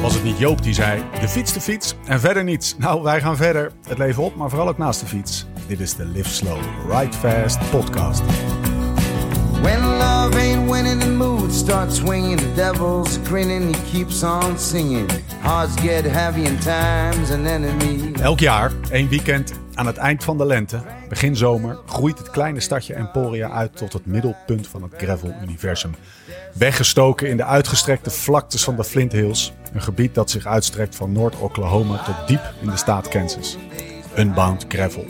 Was het niet Joop die zei: de fiets, de fiets en verder niets? Nou, wij gaan verder. Het leven op, maar vooral ook naast de fiets. Dit is de Live Slow, Ride Fast podcast. When love ain't winning, the mood starts swinging. The devil's grinning, he keeps on singing. Hearts get heavy and time's an enemy. Elk jaar, één weekend aan het eind van de lente, begin zomer, groeit het kleine stadje Emporia uit tot het middelpunt van het gravel-universum. Weggestoken in de uitgestrekte vlaktes van de Flint Hills, een gebied dat zich uitstrekt van Noord-Oklahoma tot diep in de staat Kansas. Unbound Gravel.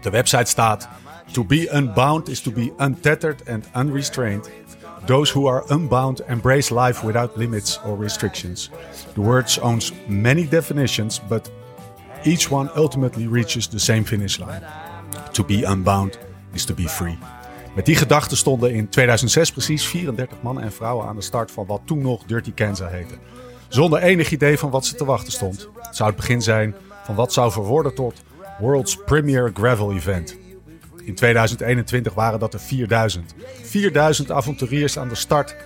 De website staat: To be unbound is to be untethered and unrestrained. Those who are unbound embrace life without limits or restrictions. The words owns many definitions, but each one ultimately reaches the same finish line. To be unbound is to be free. Met die gedachten stonden in 2006 precies 34 mannen en vrouwen aan de start van wat toen nog Dirty Kansas heette. Zonder enig idee van wat ze te wachten stond. Het zou het begin zijn van wat zou verworden tot World's Premier Gravel Event. In 2021 waren dat er 4000. 4000 avonturiers aan de start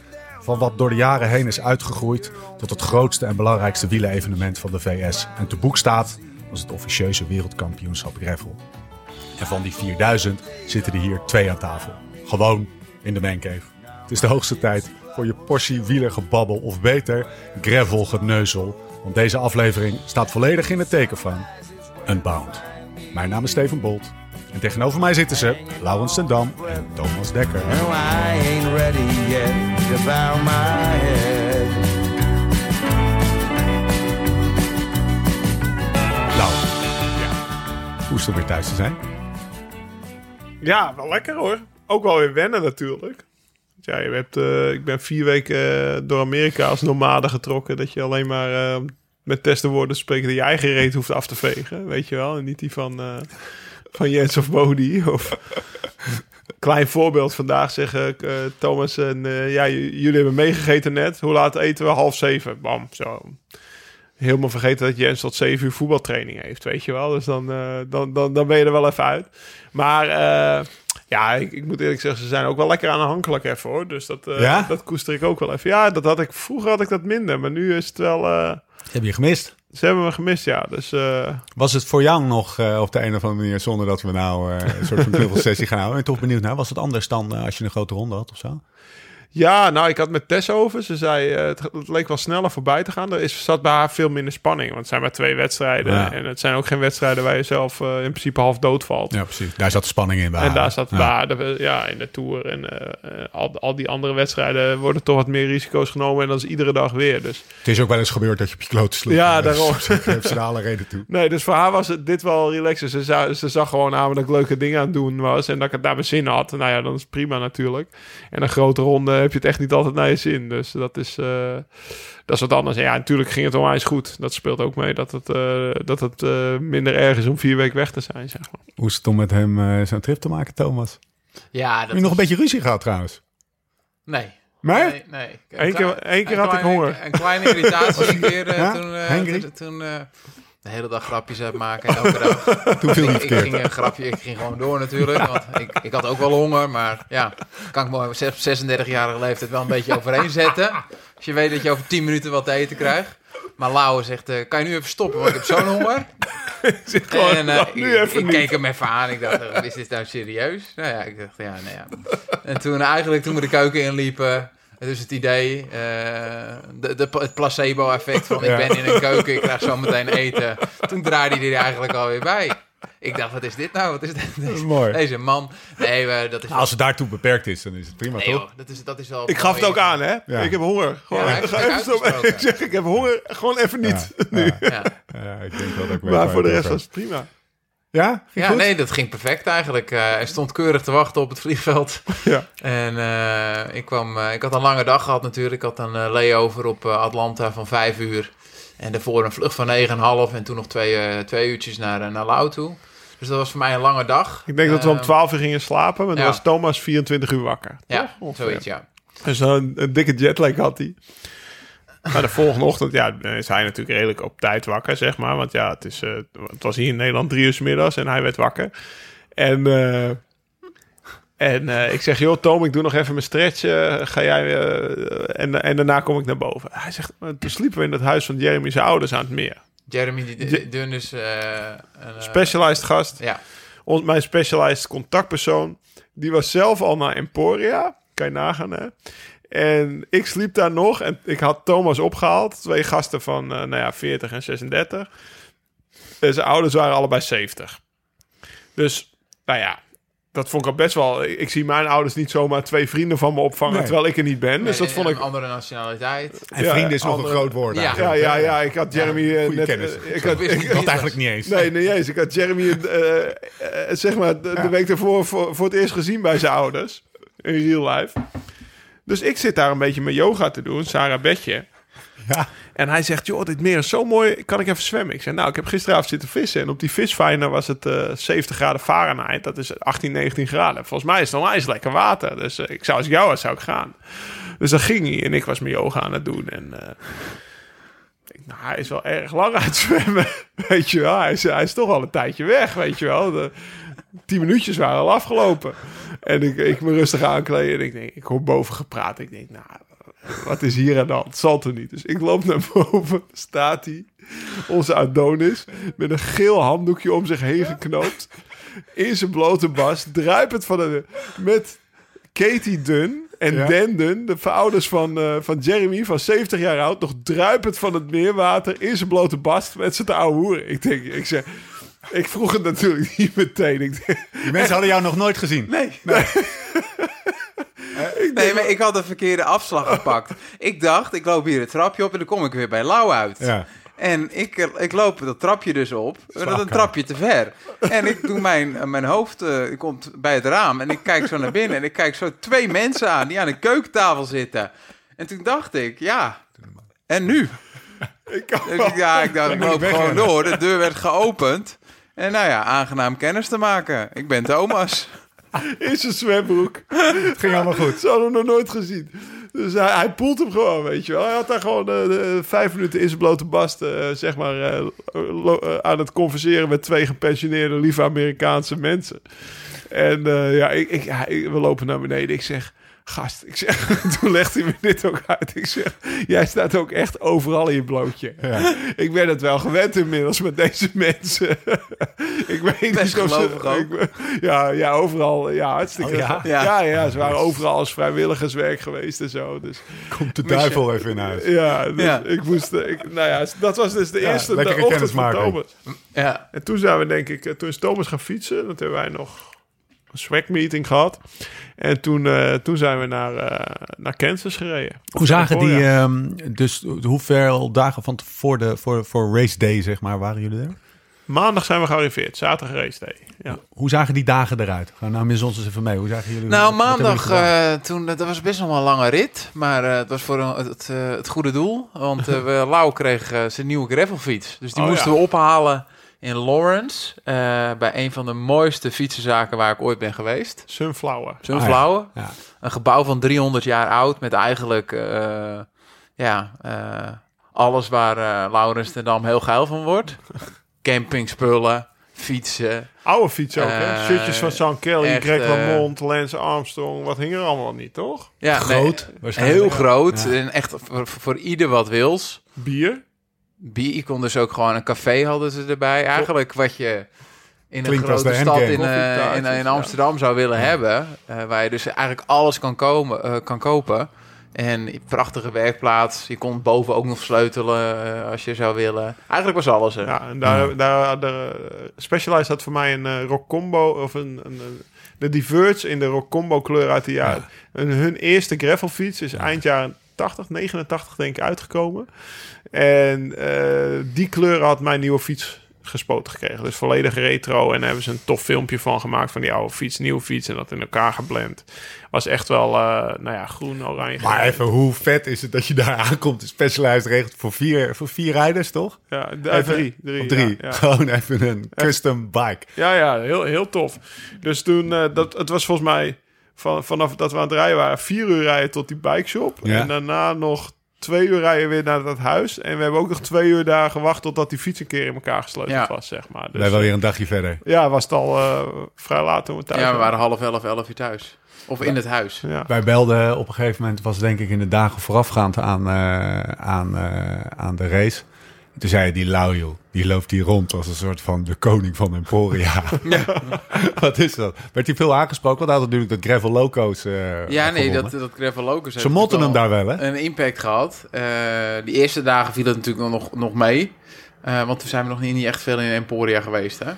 van wat door de jaren heen is uitgegroeid tot het grootste en belangrijkste wielenevenement van de VS. En te boek staat als het officieuze wereldkampioenschap gravel. En van die 4000 zitten er hier twee aan tafel. Gewoon in de mancave. Het is de hoogste tijd voor je portie wielergebabbel of beter gravel geneuzel. Want deze aflevering staat volledig in het teken van Unbound. Mijn naam is Steven Bolt. En tegenover mij zitten ze Laurens Dam en Thomas Dekker. Om weer thuis te zijn? Ja, wel lekker hoor. Ook wel weer wennen natuurlijk. Ja, je hebt, eh, ik ben vier weken eh, door Amerika als nomade getrokken. Dat je alleen maar eh, met testen woorden spreken dat je eigen reet hoeft af te vegen. Weet je wel? En niet die van, van Jens of Bodie. Of klein voorbeeld vandaag zeggen Thomas en ja, jullie hebben meegegeten net. Hoe laat eten we? Half zeven. Bam, zo. Helemaal vergeten dat Jens tot zeven uur voetbaltraining heeft, weet je wel. Dus dan, eh, dan, dan, dan ben je er wel even uit. Maar eh, ja, ik, ik moet eerlijk zeggen, ze zijn ook wel lekker aanhankelijk even hoor. Dus dat, Ja? dat koester ik ook wel even. Ja, dat had ik, vroeger had ik dat minder, maar nu is het wel... Heb je gemist? ze hebben me gemist, ja. Dus Was het voor jou nog eh, op de een of andere manier, zonder dat we nou een soort van knuffelsessie gaan houden? En toch benieuwd naar, was het anders dan als je een grote ronde had of zo? Ja, nou, ik had met Tess over. Ze zei, eh, het, het leek wel sneller voorbij te gaan. Er is, zat bij haar veel minder spanning. Want het zijn maar twee wedstrijden. Ja. En het zijn ook geen wedstrijden waar je zelf eh, in principe half dood valt. Ja, precies. Daar zat de spanning in bij En haar. daar zat Ja. waar de, ja, in de Tour en eh, eh, al, al die andere wedstrijden worden toch wat meer risico's genomen. En dat is iedere dag weer. Dus Het is ook wel eens gebeurd dat je op je kloten sloeg. Ja, Eh, daarom. Daar heeft ze alle reden toe. nee, dus voor haar was het dit wel relaxer. Ze, za- ze zag gewoon aan dat ik leuke dingen aan het doen was. En dat ik het daar mijn zin had. Nou ja, dan is het prima natuurlijk. En een grote ronde heb je het echt niet altijd naar je zin. Dus dat is, eh, dat is wat anders. En ja, natuurlijk ging het onwijs goed. Dat speelt ook mee dat het, eh, dat het eh, minder erg is om vier weken weg te zijn, zeg maar. Hoe is het om met hem zo'n trip te maken, Thomas? Ja, Heb dat je nog een beetje ruzie gehad trouwens? Nee. Nee? Nee, nee. Een Eén keer- één keer een had ik honger. Een kleine irritatie een keer eh, Ja? toen, eh, toen, toen, eh, de hele dag grapjes uitmaken, elke dag. Toen viel ik, ik ging een grapje, ik ging gewoon door natuurlijk. Want ik, ik had ook wel honger, maar ja, kan ik me op 36-jarige leeftijd wel een beetje overheen zetten. Als je weet dat je over 10 minuten wat te eten krijgt. Maar Lauwe zegt, eh, kan je nu even stoppen, want ik heb zo'n honger. Zit gewoon, En eh, ik, keek hem even aan. Ik dacht, eh, is dit nou serieus? Nou ja, ik dacht, ja, nou ja. En toen eigenlijk, toen we de keuken inliepen... Dus het idee, eh, de, de, het placebo-effect van Ja. ik ben in een keuken, ik krijg zo meteen eten. Toen draaide hij er eigenlijk alweer bij. Ik dacht, wat is dit nou? Wat is dit? Dat is mooi. Deze man. Nee, maar dat is Nou, als het daartoe beperkt is, dan is het prima, nee, toch? joh, dat, is, dat is wel... Ik gaf het ook aan, hè? Ja. Ik heb honger. Gewoon, Ja, ik, even ik zeg, ik heb honger. Gewoon even niet. Ja, ja, Ja, ja, ik denk wel dat ik weet Maar voor de rest was het prima. Ja? Ging ja goed? nee, dat ging perfect eigenlijk. Hij stond keurig te wachten op het vliegveld. Ja. En eh, ik, kwam, eh, ik had een lange dag gehad natuurlijk. Ik had een layover op Atlanta van vijf uur. En daarvoor een vlucht van 9,5 en toen nog twee, twee uurtjes naar, naar Lau toe. Dus dat was voor mij een lange dag. Ik denk dat we om Eh, 12 uur gingen slapen, maar dan ja. was Thomas 24 uur wakker. Ja, Toch? Zoiets, ja. Dus een, een dikke jetlag had hij. Maar de volgende ochtend ja, is hij natuurlijk redelijk op tijd wakker, zeg maar. Want ja, het, is, eh, het was hier in Nederland drie uur 's middags en hij werd wakker. En, eh, En eh, ik zeg, joh Tom, ik doe nog even mijn stretch. ga jij, en, en daarna kom ik naar boven. Hij zegt, "Maar toen sliepen we in het huis van Jeremy's ouders aan het meer. Jeremy die, die doen dus... een, Specialized gast. Ja. Ons, mijn specialized contactpersoon. Die was zelf al naar Emporia. Kan je nagaan, hè? En ik sliep daar nog. En ik had Thomas opgehaald. Twee gasten van, eh, nou ja, 40 en 36. En zijn ouders waren allebei 70. Dus, nou ja, dat vond ik al best wel... Ik, ik zie mijn ouders niet zomaar twee vrienden van me opvangen... Nee. terwijl ik er niet ben. Dus En- dat vond ik... Een andere nationaliteit. En Ja, vrienden is nog een andere- groot woord Ja. Ja, ja, ja. Ik had Jeremy... eh, goede net, kennis. eh, ik had, wist ik Dat eigenlijk niet eens. Nee, nee eens. Ik had Jeremy eh, eh, zeg maar de, de week ervoor voor, voor het eerst gezien bij zijn ouders. In real life. Dus ik zit daar een beetje mijn yoga te doen, Sarah Bedje. Ja. En hij zegt, joh, dit meer is zo mooi, kan ik even zwemmen? Ik zeg, nou, ik heb gisteravond zitten vissen. En op die visfinder was het eh 70 graden Fahrenheit. Dat is 18, 19 graden. Volgens mij is het nog eens lekker water. Dus eh, ik zou als ik jou was, zou ik gaan. Dus dan ging hij en ik was mijn yoga aan het doen. En eh, ik, nou, hij is wel erg lang aan het zwemmen. Weet je wel, hij is, hij is toch al een tijdje weg, weet je wel. De tien minuutjes waren al afgelopen. En ik, ik me rustig aankleden en ik denk, ik hoor boven gepraat. Ik denk, nou, wat is hier aan de hand? Het zal toch niet? Dus ik loop naar boven, staat hij, onze Adonis, met een geel handdoekje om zich heen geknoopt. In zijn blote bas, druipend van de... Met Katie Dunn en Ja. Dan Dunn, de ouders van, eh, van Jeremy, van 70 jaar oud, nog druipend van het meerwater in zijn blote bast met zijn oude hoeren. Ik denk, ik zeg... Ik vroeg het natuurlijk niet meteen. Die mensen hadden jou nog nooit gezien. nee, Nee, maar ik had de verkeerde afslag gepakt. Ik dacht, ik loop hier het trapje op en dan kom ik weer bij Lau uit. Ja. En ik, ik loop dat trapje dus op. Maar dat is een trapje te ver. En ik doe mijn, mijn hoofd eh, ik komt bij het raam. En ik kijk zo naar binnen. En ik kijk zo twee mensen aan die aan de keukentafel zitten. En toen dacht ik, ja, en nu? ik kan Dus ja, ik dacht, ik loop gewoon door. De deur werd geopend. En nou ja, aangenaam kennis te maken. Ik ben Thomas. in zijn zwembroek. Het ging allemaal goed. Ze hadden hem nog nooit gezien. Dus hij, hij poelt hem gewoon, weet je wel. Hij had daar gewoon eh, de, vijf minuten in zijn blote bast, eh, zeg maar, eh, eh, aan het converseren met twee gepensioneerde, lieve Amerikaanse mensen. En eh, ja, ik, ik, ja, we lopen naar beneden. Ik zeg, gast, ik zeg, toen legt hij me dit ook uit. Ik zeg, jij staat ook echt overal in je blootje. Ja. Ik ben het wel gewend inmiddels met deze mensen. ik weet Best niet of ze... ik ben- ja, ja, overal. Ja, hartstikke. Oh, ja? ja? Ja. Ja, ze waren overal als vrijwilligerswerk geweest en zo. Dus Komt de duivel even in huis. ja, dus Ja. ik moest... Ik, nou ja, dat was dus de Ja, eerste de ochtend van kennismaking. Thomas. Ja, En toen zijn we denk ik... eh, Toen is Thomas gaan fietsen. Dat hebben wij nog swag meeting gehad. En toen, eh, toen zijn we naar, eh, naar Kansas gereden. Hoe zagen die, ehm, dus hoeveel dagen van voor, de, voor, voor race day, zeg maar, waren jullie er? Maandag zijn we gearriveerd. Zaterdag race day. Ja. Hoe zagen die dagen eruit? Gaan nou mis ons eens even mee. Hoe zagen jullie Nou, maandag, eh, toen, dat was best nog wel een lange rit. Maar eh, het was voor een- het, eh, het goede doel. Want we, Lau kreeg zijn nieuwe gravelfiets. Dus die Oh, moesten ja. we ophalen in Lawrence. eh, bij een van de mooiste fietsenzaken waar ik ooit ben geweest. Sunflower. Sunflower. Ja. Een gebouw van 300 jaar oud. Met eigenlijk eh, ja, eh, alles waar Laurens ten Dam heel geil van wordt. Campingspullen, fietsen. Oude fiets ook, hè? Shirtjes van Sean Kelly, echt, Greg LeMond, Lance Armstrong. Wat hing er allemaal niet, toch? Ja, Groot, nee, waarschijnlijk. heel groot. Ja. En echt voor, voor ieder wat wils. Bier. Bier, je kon dus ook gewoon een café hadden ze erbij. Eigenlijk wat je in een Klinkt grote stad in, eh, in, in ja. Amsterdam zou willen hebben. eh, waar je dus eigenlijk alles kan, komen, eh, kan kopen. En prachtige werkplaats. Je kon boven ook nog sleutelen als je zou willen. Eigenlijk was alles er. Ja, en daar, daar de Specialized had voor mij een rock combo of een, een, een- de Diverge in de rock combo kleur uit de jaren. En hun eerste gravelfiets is eind jaren 80, 89 denk ik uitgekomen. En eh, die kleur had mijn nieuwe fiets gespoten gekregen. Dus volledig retro. En daar hebben ze een tof filmpje van gemaakt van die oude fiets, nieuwe fiets en dat in elkaar geblend. Was echt wel, eh, nou ja, groen, oranje. Maar even, hoe vet is het dat je daar aankomt? Specialized regelt voor vier, voor vier rijders, toch? Ja, Even- drie. drie, drie. ja, ja. Gewoon even een custom bike. Ja, ja, heel, heel tof. Dus toen, eh, dat, het was volgens mij van, vanaf dat we aan het rijden waren, vier uur rijden tot die bike shop. Ja. En daarna nog twee uur rijden weer naar dat huis. En we hebben ook nog twee uur daar gewacht totdat die fiets een keer in elkaar gesleuteld Ja. was, zeg maar. Dus, zijn wel weer een dagje verder. ja, was het al eh, vrij laat toen we thuis Ja, we waren half elf, elf uur thuis. Of in het huis. Ja. Wij belden op een gegeven moment, was denk ik in de dagen voorafgaand aan, eh, aan, eh, aan de race. Toen zei hij, die Lau, joh, die loopt hier rond als een soort van de koning van Emporia. Wat is dat? Werd hij veel aangesproken? Want hij had natuurlijk dat Gravel Loco's eh Ja, nee, gewonnen. dat, dat Gravel Locus Ze motten hem daar wel, hè? een impact gehad. Eh die eerste dagen viel het natuurlijk nog, nog mee. Eh, want toen zijn we nog niet, niet echt veel in Emporia geweest, hè?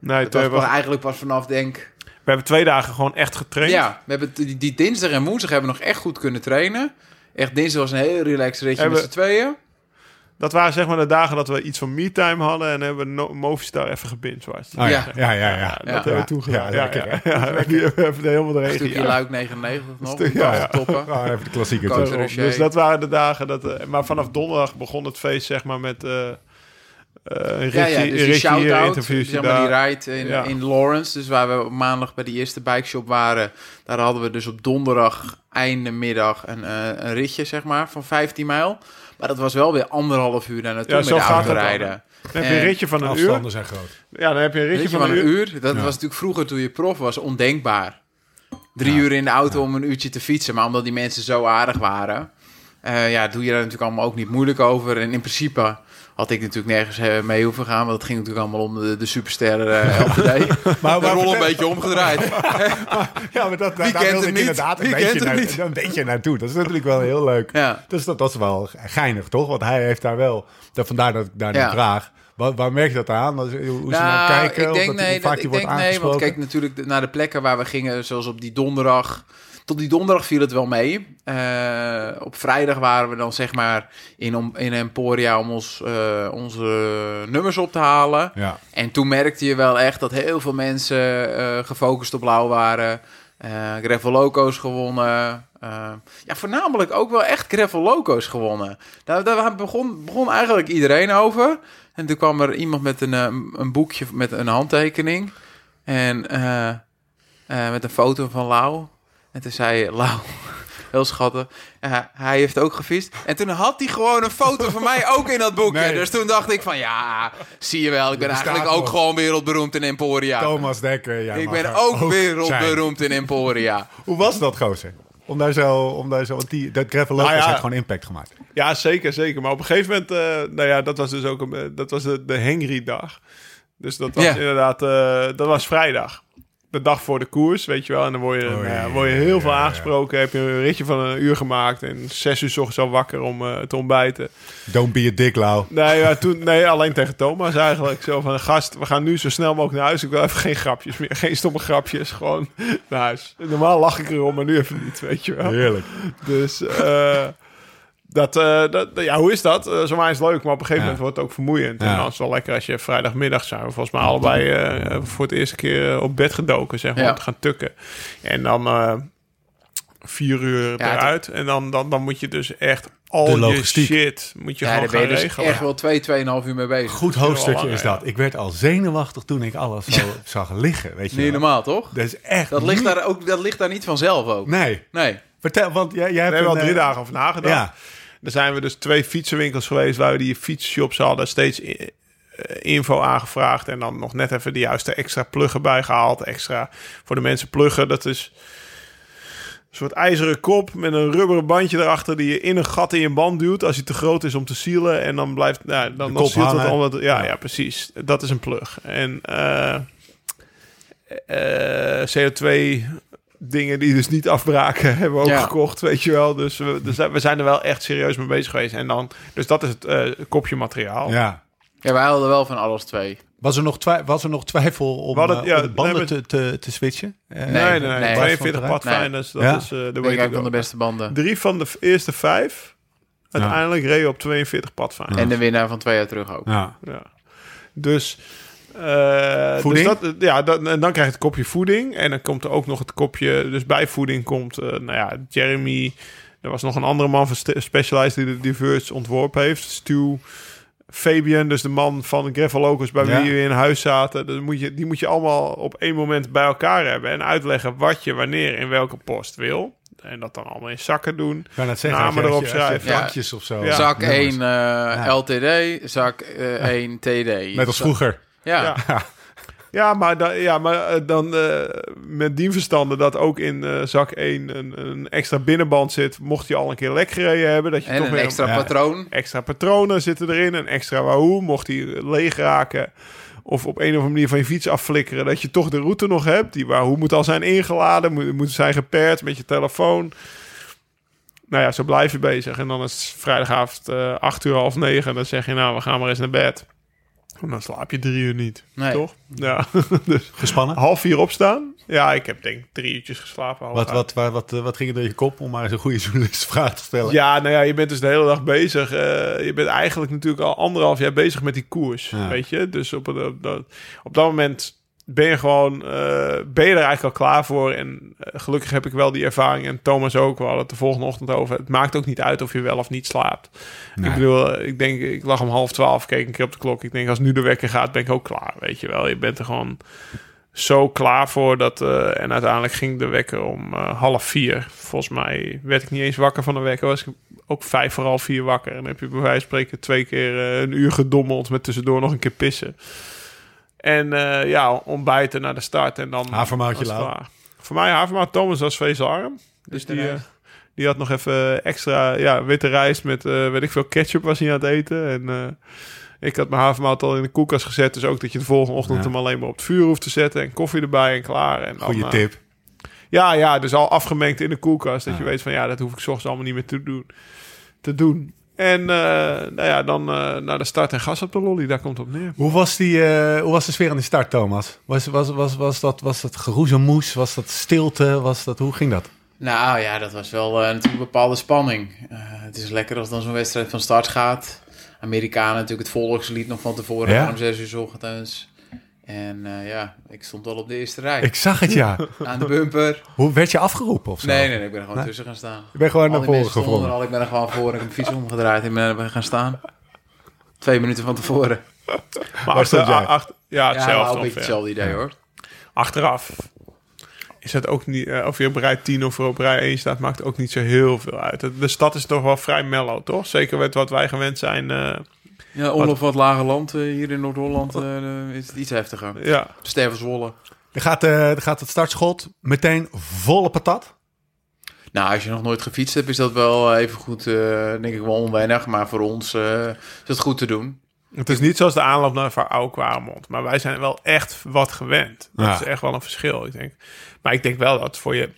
Nee, Het toen was hebben pas we, eigenlijk pas vanaf, denk we hebben twee dagen gewoon echt getraind. Ja, we hebben die, die dinsdag en woensdag hebben we nog echt goed kunnen trainen. Echt, dinsdag was een heel relaxed ritje Hebben- met z'n tweeën. Dat waren zeg maar de dagen dat we iets van me-time hadden en hebben we no Movistar even gebingewatcht. Oh, ja. Ja. Ja, ja, ja. Ja, dat Ja. hebben we toen gedaan. Ja, lekker, ja, ja, Die hebben we even helemaal de Een regen. stukje ja. Luik 99 nog, Stuk- ja, ja. toppen. Ah, even de tussen. Rocher. Dus dat waren de dagen dat. eh, maar vanaf donderdag begon het feest, zeg maar, met eh eh, een ritje, Ja, ja, dus een die shout-out, zeg maar die ride in, Ja. in Lawrence, dus waar we op maandag bij de eerste bikeshop waren, daar hadden we dus op donderdag einde middag een, eh, een ritje, zeg maar, van 15 mijl. Maar dat was wel weer anderhalf uur daar naartoe Ja, met zo de gaat auto het rijden. Dan heb je een En ritje van een uur. Afstanden zijn groot. Ja, dan heb je een ritje, ritje van een uur. Dat Ja. was natuurlijk vroeger toen je prof was ondenkbaar. Drie Ja. uur in de auto om een uurtje te fietsen. Maar omdat die mensen zo aardig waren, eh, ja, doe je daar natuurlijk allemaal ook niet moeilijk over. En in principe had ik natuurlijk nergens eh, mee hoeven gaan. Want het ging natuurlijk allemaal om de, de superster uh. Maar, De rol een beetje omgedraaid. Ja, maar dat, daar, wilde ik niet? inderdaad een beetje, naar, niet? een beetje naartoe. Dat is natuurlijk wel heel leuk. ja. Dus dat, dat is wel geinig, toch? Want hij heeft daar wel... Dat, vandaar dat ik daar Ja. vraag. Waar, waar merk je dat aan? Hoe hoe ze naar Nou, kijken? ik Of denk dat, nee, vaak dat, die ik wordt denk nee, want aangesproken? kijk natuurlijk naar de plekken waar we gingen, zoals op die donderdag. Tot die donderdag viel het wel mee. Eh, op vrijdag waren we dan zeg maar in, om, in Emporia om ons, eh, onze nummers op te halen. Ja. En toen merkte je wel echt dat heel veel mensen eh, gefocust op blauw waren. Gravel Loco's gewonnen. Ja, voornamelijk ook wel echt Gravel Loco's gewonnen. Daar, daar begon, begon eigenlijk iedereen over. En toen kwam er iemand met een, een boekje met een handtekening. En met een foto van Lau. En toen zei Lau, heel schattig, ja, hij heeft ook gefietst. En toen had hij gewoon een foto van mij ook in dat boekje. Nee. Dus toen dacht ik van, ja, zie je wel, ik ben eigenlijk ook nog. gewoon wereldberoemd in Emporia. Thomas Dekker. Ja, ik ben ook zijn. wereldberoemd in Emporia. Hoe was dat, gozer? Om daar zo... Om daar zo want die, dat Gravel Nou ja. heeft gewoon impact gemaakt. Ja, zeker, zeker. Maar op een gegeven moment, eh, nou ja, dat was dus ook een, eh, dat was de, de Hengry dag. Dus dat was Ja. inderdaad, eh, dat was vrijdag. De dag voor de koers, weet je wel. En dan word je, Oh, nou ja, word je heel ja, veel ja. aangesproken. Heb je een ritje van een uur gemaakt. En zes uur 's ochtends al wakker om eh, te ontbijten. Don't be a dick, Lau. Nee, ja, toen, nee, alleen tegen Thomas eigenlijk. Zo van, gast, we gaan nu zo snel mogelijk naar huis. Ik wil even geen grapjes meer. Geen stomme grapjes. Gewoon naar huis. Normaal lach ik erom, maar nu even niet, weet je wel. Heerlijk. Dus eh, dat, eh, dat, ja, hoe is dat? Eh Zomaar is het leuk, maar op een gegeven Ja. moment wordt het ook vermoeiend. Ja. En dan is het wel lekker als je vrijdagmiddag zijn. we Volgens mij allebei eh, voor het eerste keer op bed gedoken, zeg maar, Ja. om te gaan tukken. En dan eh, vier uur Ja, eruit. En dan, dan, dan moet je dus echt al je logistiek. shit moet je Ja, gewoon daar ben je gaan dus regelen. echt wel twee, tweeënhalf uur mee bezig. Goed wel hoofdstukje langer, is dat. Ik werd al zenuwachtig toen ik alles zo zag liggen. Weet je Niet wel. normaal, toch? Dat is echt Dat ligt, daar ook, dat ligt daar niet vanzelf ook. Nee. Nee. Vertel, want jij, jij hebt We hebben al een, drie dagen over nagedacht. Ja. Er zijn we dus twee fietsenwinkels geweest waar we die fietsshops hadden. Steeds i- eh, info aangevraagd en dan nog net even de juiste extra pluggen bijgehaald. Extra voor de mensen pluggen. Dat is een soort ijzeren kop met een rubberen bandje erachter die je in een gat in je band duwt als hij te groot is om te sealen. En dan blijft, nou, dan, dan sealt het omdat, ja, Ja. ja, precies. Dat is een plug. En eh, eh, CO2 dingen die dus niet afbraken hebben we ook Ja. gekocht, weet je wel. Dus we, dus we zijn er wel echt serieus mee bezig geweest. En dan, dus dat is het eh, kopje materiaal. Ja. Ja, wij hadden wel van alles twee. Was er nog, twi- was er nog twijfel om, ja, de banden nee, te, te, te switchen? Eh, Nee, nee, nee. nee. 42 Nee. Pathfinders, dat Ja. is eh, de way van de beste banden. Drie van de eerste vijf uiteindelijk reden op 42 Pathfinders. En de winnaar van twee jaar terug ook. Ja. Ja. Dus, eh, Voeding? dus dat, ja, dat, en dan krijg je het kopje voeding. En dan komt er ook nog het kopje... Dus bij voeding komt, eh, nou ja, Jeremy... Er was nog een andere man van Specialized die de Diverse ontworpen heeft. Stu Fabian, dus de man van Gravel Locus bij Ja. wie we in huis zaten. Dus moet je, die moet je allemaal op één moment bij elkaar hebben. En uitleggen wat je wanneer in welke post wil. en dat dan allemaal in zakken doen. Zeggen, Namen erop je- schrijven. Vlakjes of zo. Ja. Zak nummers. 1 eh, LTD, zak eh, 1 TD. Net als vroeger. Ja. Ja. Ja, maar, da, ja, maar eh, dan eh, met die verstanden dat ook in eh, zak 1 een, een extra binnenband zit, mocht je al een keer lek gereden hebben. Dat je En toch een weer extra patroon. extra patronen zitten erin, een extra wahoo, mocht die leeg raken. Of op een of andere manier van je fiets afflikkeren, dat je toch de route nog hebt. Die wahoo moet al zijn ingeladen, moet, moet zijn gepaired met je telefoon. Nou ja, zo blijf je bezig. En dan is het vrijdagavond eh 8 uur, half negen. En dan zeg je, nou, we gaan maar eens naar bed. En dan slaap je drie uur niet, Nee. toch? Ja, dus Gespannen? half vier opstaan. Ja, ik heb denk ik drie uurtjes geslapen. half Wat, wat, wat, wat, wat ging er door je kop om maar eens een goede journalist vraag te stellen? Ja, nou ja, je bent dus de hele dag bezig. Eh, je bent eigenlijk natuurlijk al anderhalf jaar bezig met die koers, Ja. weet je. Dus op, het- op, dat, op dat moment ben je gewoon, eh, ben je er eigenlijk al klaar voor. En eh, gelukkig heb ik wel die ervaring en Thomas ook. We hadden het de volgende ochtend over. Het maakt ook niet uit of je wel of niet slaapt. Nee. Ik bedoel, eh, ik denk, ik lag om half twaalf, keek een keer op de klok. Ik denk, als nu de wekker gaat, ben ik ook klaar, weet je wel. Je bent er gewoon zo klaar voor dat... en uiteindelijk ging de wekker om half vier. Volgens mij werd ik niet eens wakker van de wekker. Was ik ook vijf voor half vier wakker. En dan heb je bij wijze van spreken twee keer een uur gedommeld... met tussendoor nog een keer pissen. En eh, ja, ontbijten naar de start en dan... Havermoutje lauw. klaar. Voor mij havermout Thomas was vezelarm. Dus die, eh, die had nog even extra ja, witte rijst met, eh, weet ik veel, ketchup was hij aan het eten. En eh, ik had mijn havermout al in de koelkast gezet. Dus ook dat je de volgende ochtend Ja. hem alleen maar op het vuur hoeft te zetten. En koffie erbij en klaar. En Goeie eh, tip. ja, ja, dus al afgemengd in de koelkast. Dat Ja. je weet van ja, dat hoef ik 's ochtends allemaal niet meer te doen. Te doen. En eh, nou ja, dan eh, naar de start en gas op de lolly. Daar komt het op neer. Hoe was, die, eh, hoe was de sfeer aan de start, Thomas? Was, was, was, was, dat, was dat geroezemoes? Was dat stilte? Was dat, hoe ging dat? Nou ja, dat was wel eh, natuurlijk een bepaalde spanning. Eh, het is lekker als dan zo'n wedstrijd van start gaat. Amerikanen natuurlijk het volkslied nog van tevoren. Ja. Om zes uur 's ochtends. En eh, ja, ik stond al op de eerste rij. Ik zag het, ja. Aan de bumper. Hoe werd je afgeroepen of zo? Nee, nee, nee, ik ben er gewoon Nee? tussen gaan staan. Je bent gewoon Al naar voren gevrongen. al, ik ben er gewoon voor. Ik heb mijn fiets omgedraaid en ben er gaan staan. Twee minuten van tevoren. Maar achter, stond jij? achter, ja, Ja, hetzelfde wel een beetje hetzelfde idee hoor. Achteraf is het ook niet... eh, of je op rij 10 of op rij 1 staat, maakt ook niet zo heel veel uit. De stad is toch wel vrij mellow, toch? Zeker met wat wij gewend zijn. eh, Ja, omloop wat lager land eh, hier in Noord-Holland eh, is het iets heftiger. ja, Sterven Zwolle. Er gaat, eh, er gaat het startschot meteen volle patat. Nou, als je nog nooit gefietst hebt, is dat wel even goed, denk ik wel onwennig. Maar voor ons is het goed te doen. Het is niet zoals de aanloop naar Oude Kwaremond. Maar wij zijn wel echt wat gewend. Dat Ja. is echt wel een verschil, ik denk. Maar ik denk wel dat voor je...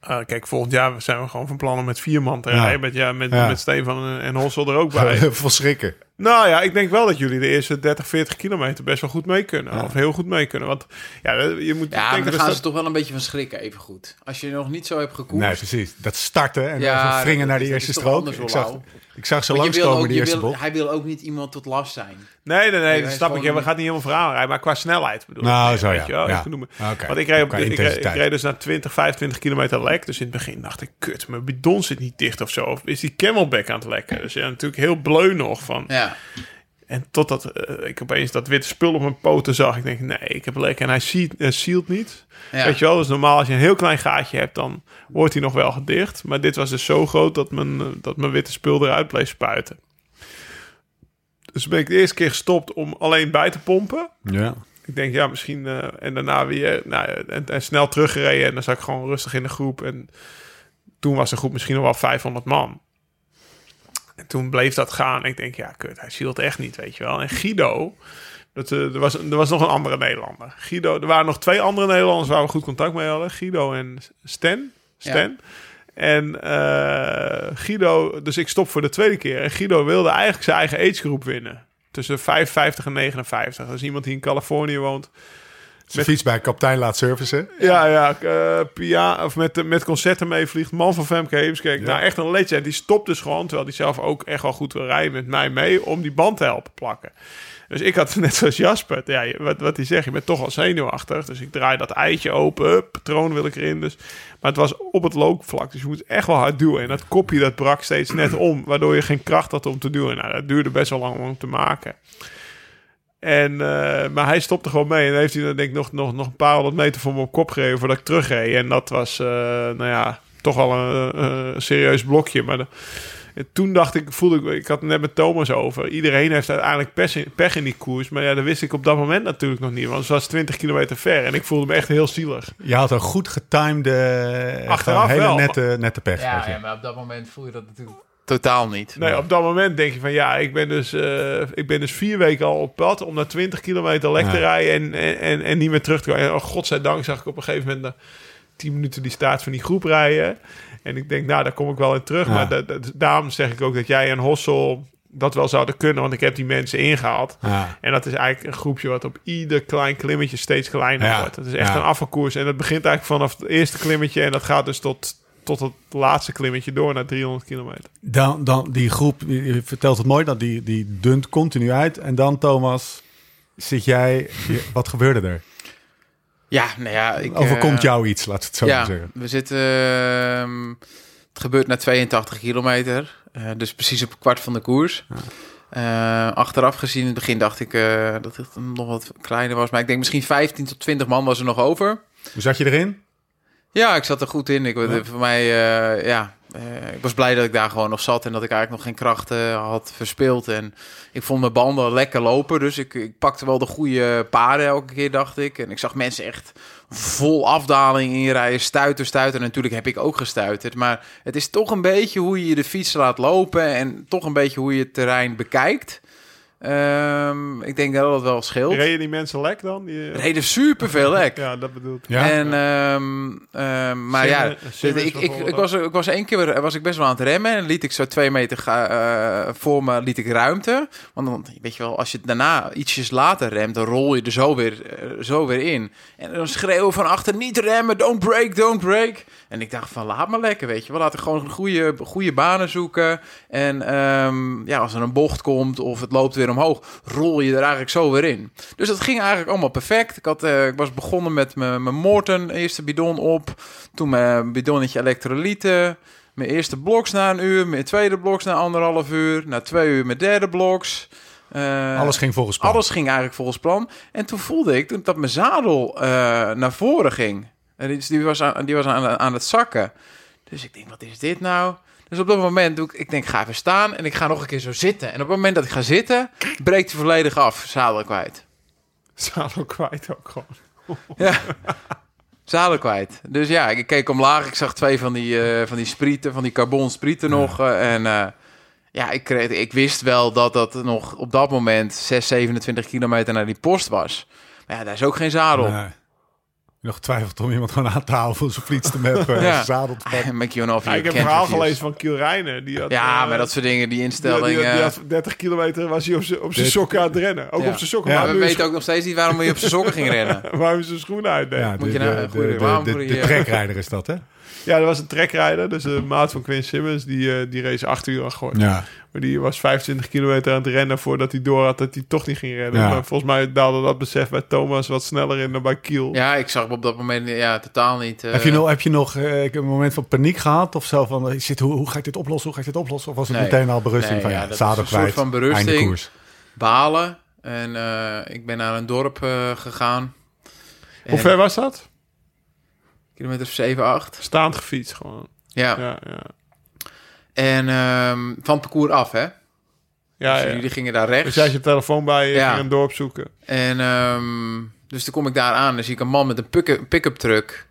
eh, kijk, volgend jaar zijn we gewoon van plan om met vier man te rijden. Met, ja, met, met Stefan en, en Hossel er ook bij. Vol schrikken. Nou ja, ik denk wel dat jullie de eerste 30, 40 kilometer best wel goed mee kunnen. Ja. Of heel goed mee kunnen. Want ja, je moet Ja, maar denken... dan dat gaan dat- ze toch wel een beetje van schrikken, even goed. Als je nog niet zo hebt gekoerst. Nee, precies. Dat starten en Ja, even wringen naar de eerste strook. Ik zag, ik zag ze Want je wil langskomen, de je eerste wil, hij wil ook niet iemand tot last zijn. Nee, nee, nee, dat is snap ik. Ja, we gaan niet helemaal verhaal rijden. Maar qua snelheid bedoel ik. Nou, zo weet ja. wel, Ja. ik noem- Oké. Want ik reed, op, ik, reed, ik intensiteit. reed dus na 20, 25 kilometer lek. Dus in het begin dacht ik, kut, mijn bidon zit niet dicht of zo. Of is die camelback aan het lekken? Dus ja, natuurlijk heel bleu nog van. Ja, En totdat eh, ik opeens dat witte spul op mijn poten zag. Ik denk, nee, ik heb lek. En hij ziet, sealt niet. ja. Weet je wel, dus normaal als je een heel klein gaatje hebt, dan wordt hij nog wel gedicht. Maar dit was dus zo groot dat mijn, dat mijn witte spul eruit bleef spuiten. Dus ben ik de eerste keer gestopt om alleen bij te pompen. Ja. Ik denk, ja, misschien... eh, en daarna weer... Nou, en, en snel teruggereden. En dan zat ik gewoon rustig in de groep. En toen was de groep misschien nog wel 500 man. En toen bleef dat gaan. Ik denk, ja, kut, hij zielt echt niet, weet je wel. En Guido... Dat, eh, er, was, er was nog een andere Nederlander. Guido, er waren nog twee andere Nederlanders waar we goed contact mee hadden. Guido en Sten. Sten. En eh, Guido, dus ik stop voor de tweede keer. En Guido wilde eigenlijk zijn eigen agegroep winnen. Tussen 55 en 59. Dat is iemand die in Californië woont. Zijn fiets bij kapitein laat servicen. Ja, ja, eh, Pia, of met, met concerten meevliegt. Man van Femke Heemskerk. Ja. Nou, echt een legend. Die stopt dus gewoon, terwijl hij zelf ook echt wel goed wil rijden met mij mee, om die band te helpen plakken. Dus ik had net zoals Jasper, ja, wat, wat hij zegt, je bent toch al zenuwachtig. Dus ik draai dat eitje open, patroon wil ik erin. Dus. Maar het was op het loopvlak, dus je moet echt wel hard duwen. En dat kopje dat brak steeds net om, waardoor je geen kracht had om te duwen. Nou, dat duurde best wel lang om te maken. En, eh, maar hij stopte gewoon mee. En heeft hij dan denk ik nog, nog, nog een paar honderd meter voor me op kop gereden voordat ik terugreed. En dat was, eh, nou ja, toch wel een, eh, een serieus blokje. Maar de- toen dacht ik, voelde ik, ik had het net met Thomas over. Iedereen heeft uiteindelijk pech in, pech in die koers. Maar ja, dat wist ik op dat moment natuurlijk nog niet. Want het was 20 kilometer ver. En ik voelde me echt heel zielig. Je had een goed getimede, Achteraf gewoon hele wel, nette, nette pech. Ja, ja, maar op dat moment voel je dat natuurlijk totaal niet. Nee, op dat moment denk je van ja, ik ben dus, eh, ik ben dus vier weken al op pad om naar 20 kilometer lek te rijden en, en, en, en niet meer terug te komen. En oh, godzijdank zag ik op een gegeven moment na 10 minuten die staat van die groep rijden. En ik denk, nou, daar kom ik wel in terug. Ja. Maar da- da- daarom zeg ik ook dat jij en Hossel dat wel zouden kunnen, want ik heb die mensen ingehaald. Ja. En dat is eigenlijk een groepje wat op ieder klein klimmetje steeds kleiner wordt. Dat is echt een afvalkoers. En dat begint eigenlijk vanaf het eerste klimmetje en dat gaat dus tot, tot het laatste klimmetje door naar 300 kilometer. Dan, dan die groep, je je vertelt het mooi, dat die, die dunt continu uit. En dan, Thomas, zit jij, wat gebeurde er? Ja, nou ja, ik... Overkomt eh, jou iets, laat het zo ja, zeggen. we zitten... ehm, het gebeurt na 82 kilometer. eh, dus precies op een kwart van de koers. Eh, achteraf gezien, in het begin dacht ik eh, dat het nog wat kleiner was. Maar ik denk misschien 15 tot 20 man was er nog over. Hoe zat je erin? Ja, ik zat er goed in. Ik, Voor mij, eh, ja, eh, ik was blij dat ik daar gewoon nog zat en dat ik eigenlijk nog geen krachten had verspeeld. En ik vond mijn banden lekker lopen, dus ik, ik pakte wel de goede paden elke keer, dacht ik. En ik zag mensen echt vol afdaling inrijden, stuiten, stuiten. En natuurlijk heb ik ook gestuiterd, maar het is toch een beetje hoe je de fiets laat lopen en toch een beetje hoe je het terrein bekijkt. Ehm, ik denk dat dat wel scheelt. Reden die mensen lek dan? Die, Er reden superveel lek. Ja, dat bedoel ik. Ja? En, ehm, ehm, maar ja, ik, ik, ik, was, ik was één keer was ik best wel aan het remmen. En liet ik zo twee meter ga, eh, voor me liet ik ruimte. Want dan, weet je wel, als je daarna ietsjes later remt, dan rol je er zo weer, eh, zo weer in. En dan schreeuwen van achter, niet remmen, don't break, don't break. En ik dacht van, laat maar lekker, weet je wel. Laten gewoon goede, goede banen zoeken. En ehm, ja, als er een bocht komt of het loopt weer omhoog, rol je er eigenlijk zo weer in. Dus dat ging eigenlijk allemaal perfect. Ik, had, eh, ik was begonnen met mijn mijn Morton, eerste bidon op. Toen mijn bidonnetje elektrolyten. Mijn eerste bloks na een uur. Mijn tweede bloks na anderhalf uur. Na twee uur mijn derde bloks. Eh, Alles ging volgens plan. alles ging eigenlijk volgens plan. En toen voelde ik toen dat mijn zadel eh, naar voren ging. En die, die was, aan, die was aan, aan het zakken. Dus ik denk, wat is dit nou? Dus op dat moment doe ik, ik denk, ga even staan en ik ga nog een keer zo zitten. En op het moment dat ik ga zitten, breekt hij volledig af, zadel kwijt. Zadel kwijt ook gewoon. Ja, zadel kwijt. Dus ja, ik keek omlaag, ik zag twee van die, eh, van die sprieten, van die carbon sprieten nog. eh, en eh, ja, ik, kreeg, ik wist wel dat dat nog op dat moment 6, 27 kilometer naar die post was. Maar ja, daar is ook geen zadel. Nee. Nog twijfelt om iemand gewoon aan te halen voor zijn fiets te meppen. Ja. Ja. zadel te pakken. Ik heb een verhaal gelezen van Kiel Reiner. Die had, Ja, eh, maar dat soort dingen, die die, instellingen... die, die had 30 kilometer was hij op zijn op zijn sokken aan het rennen. Ook Ja. op zijn sokken. Ja, maar we weten ook nog steeds niet waarom je op zijn sokken ging rennen. Waarom hij zijn schoenen uitdeed. Ja, de, Moet je nou- de, goeie- de, trekrijder is dat, hè? Dat was een trekrijder. Dus de maat van Quinn Simmons. Die, eh, die race 8 uur aan gooien. Ja. Maar die was 25 kilometer aan het rennen voordat hij door had dat hij toch niet ging rennen. Ja. Maar volgens mij daalde dat besef bij Thomas wat sneller in dan bij Kiel. Ja, ik zag hem op dat moment ja, totaal niet. eh, Heb je nog, heb je nog eh, een moment van paniek gehad? Of zo van, eh, shit, hoe, hoe ga ik dit oplossen? Hoe ga ik dit oplossen? Of was het Nee. meteen al berusting Nee, van, ja, ja, zadel een kwijt, van berusting. koers. balen. En eh, ik ben naar een dorp eh, gegaan. Hoe En ver was dat? Kilometer 7, 8. Staand gefietst gewoon. Ja. Ja, ja. En ehm, van het parcours af, hè? ja, dus ja. jullie gingen daar rechts. Dus jij je telefoon bij je Ja. ging een dorp zoeken. En ehm, dus toen kom ik daar aan. Dan zie ik een man met een pick-up, pick-up truck.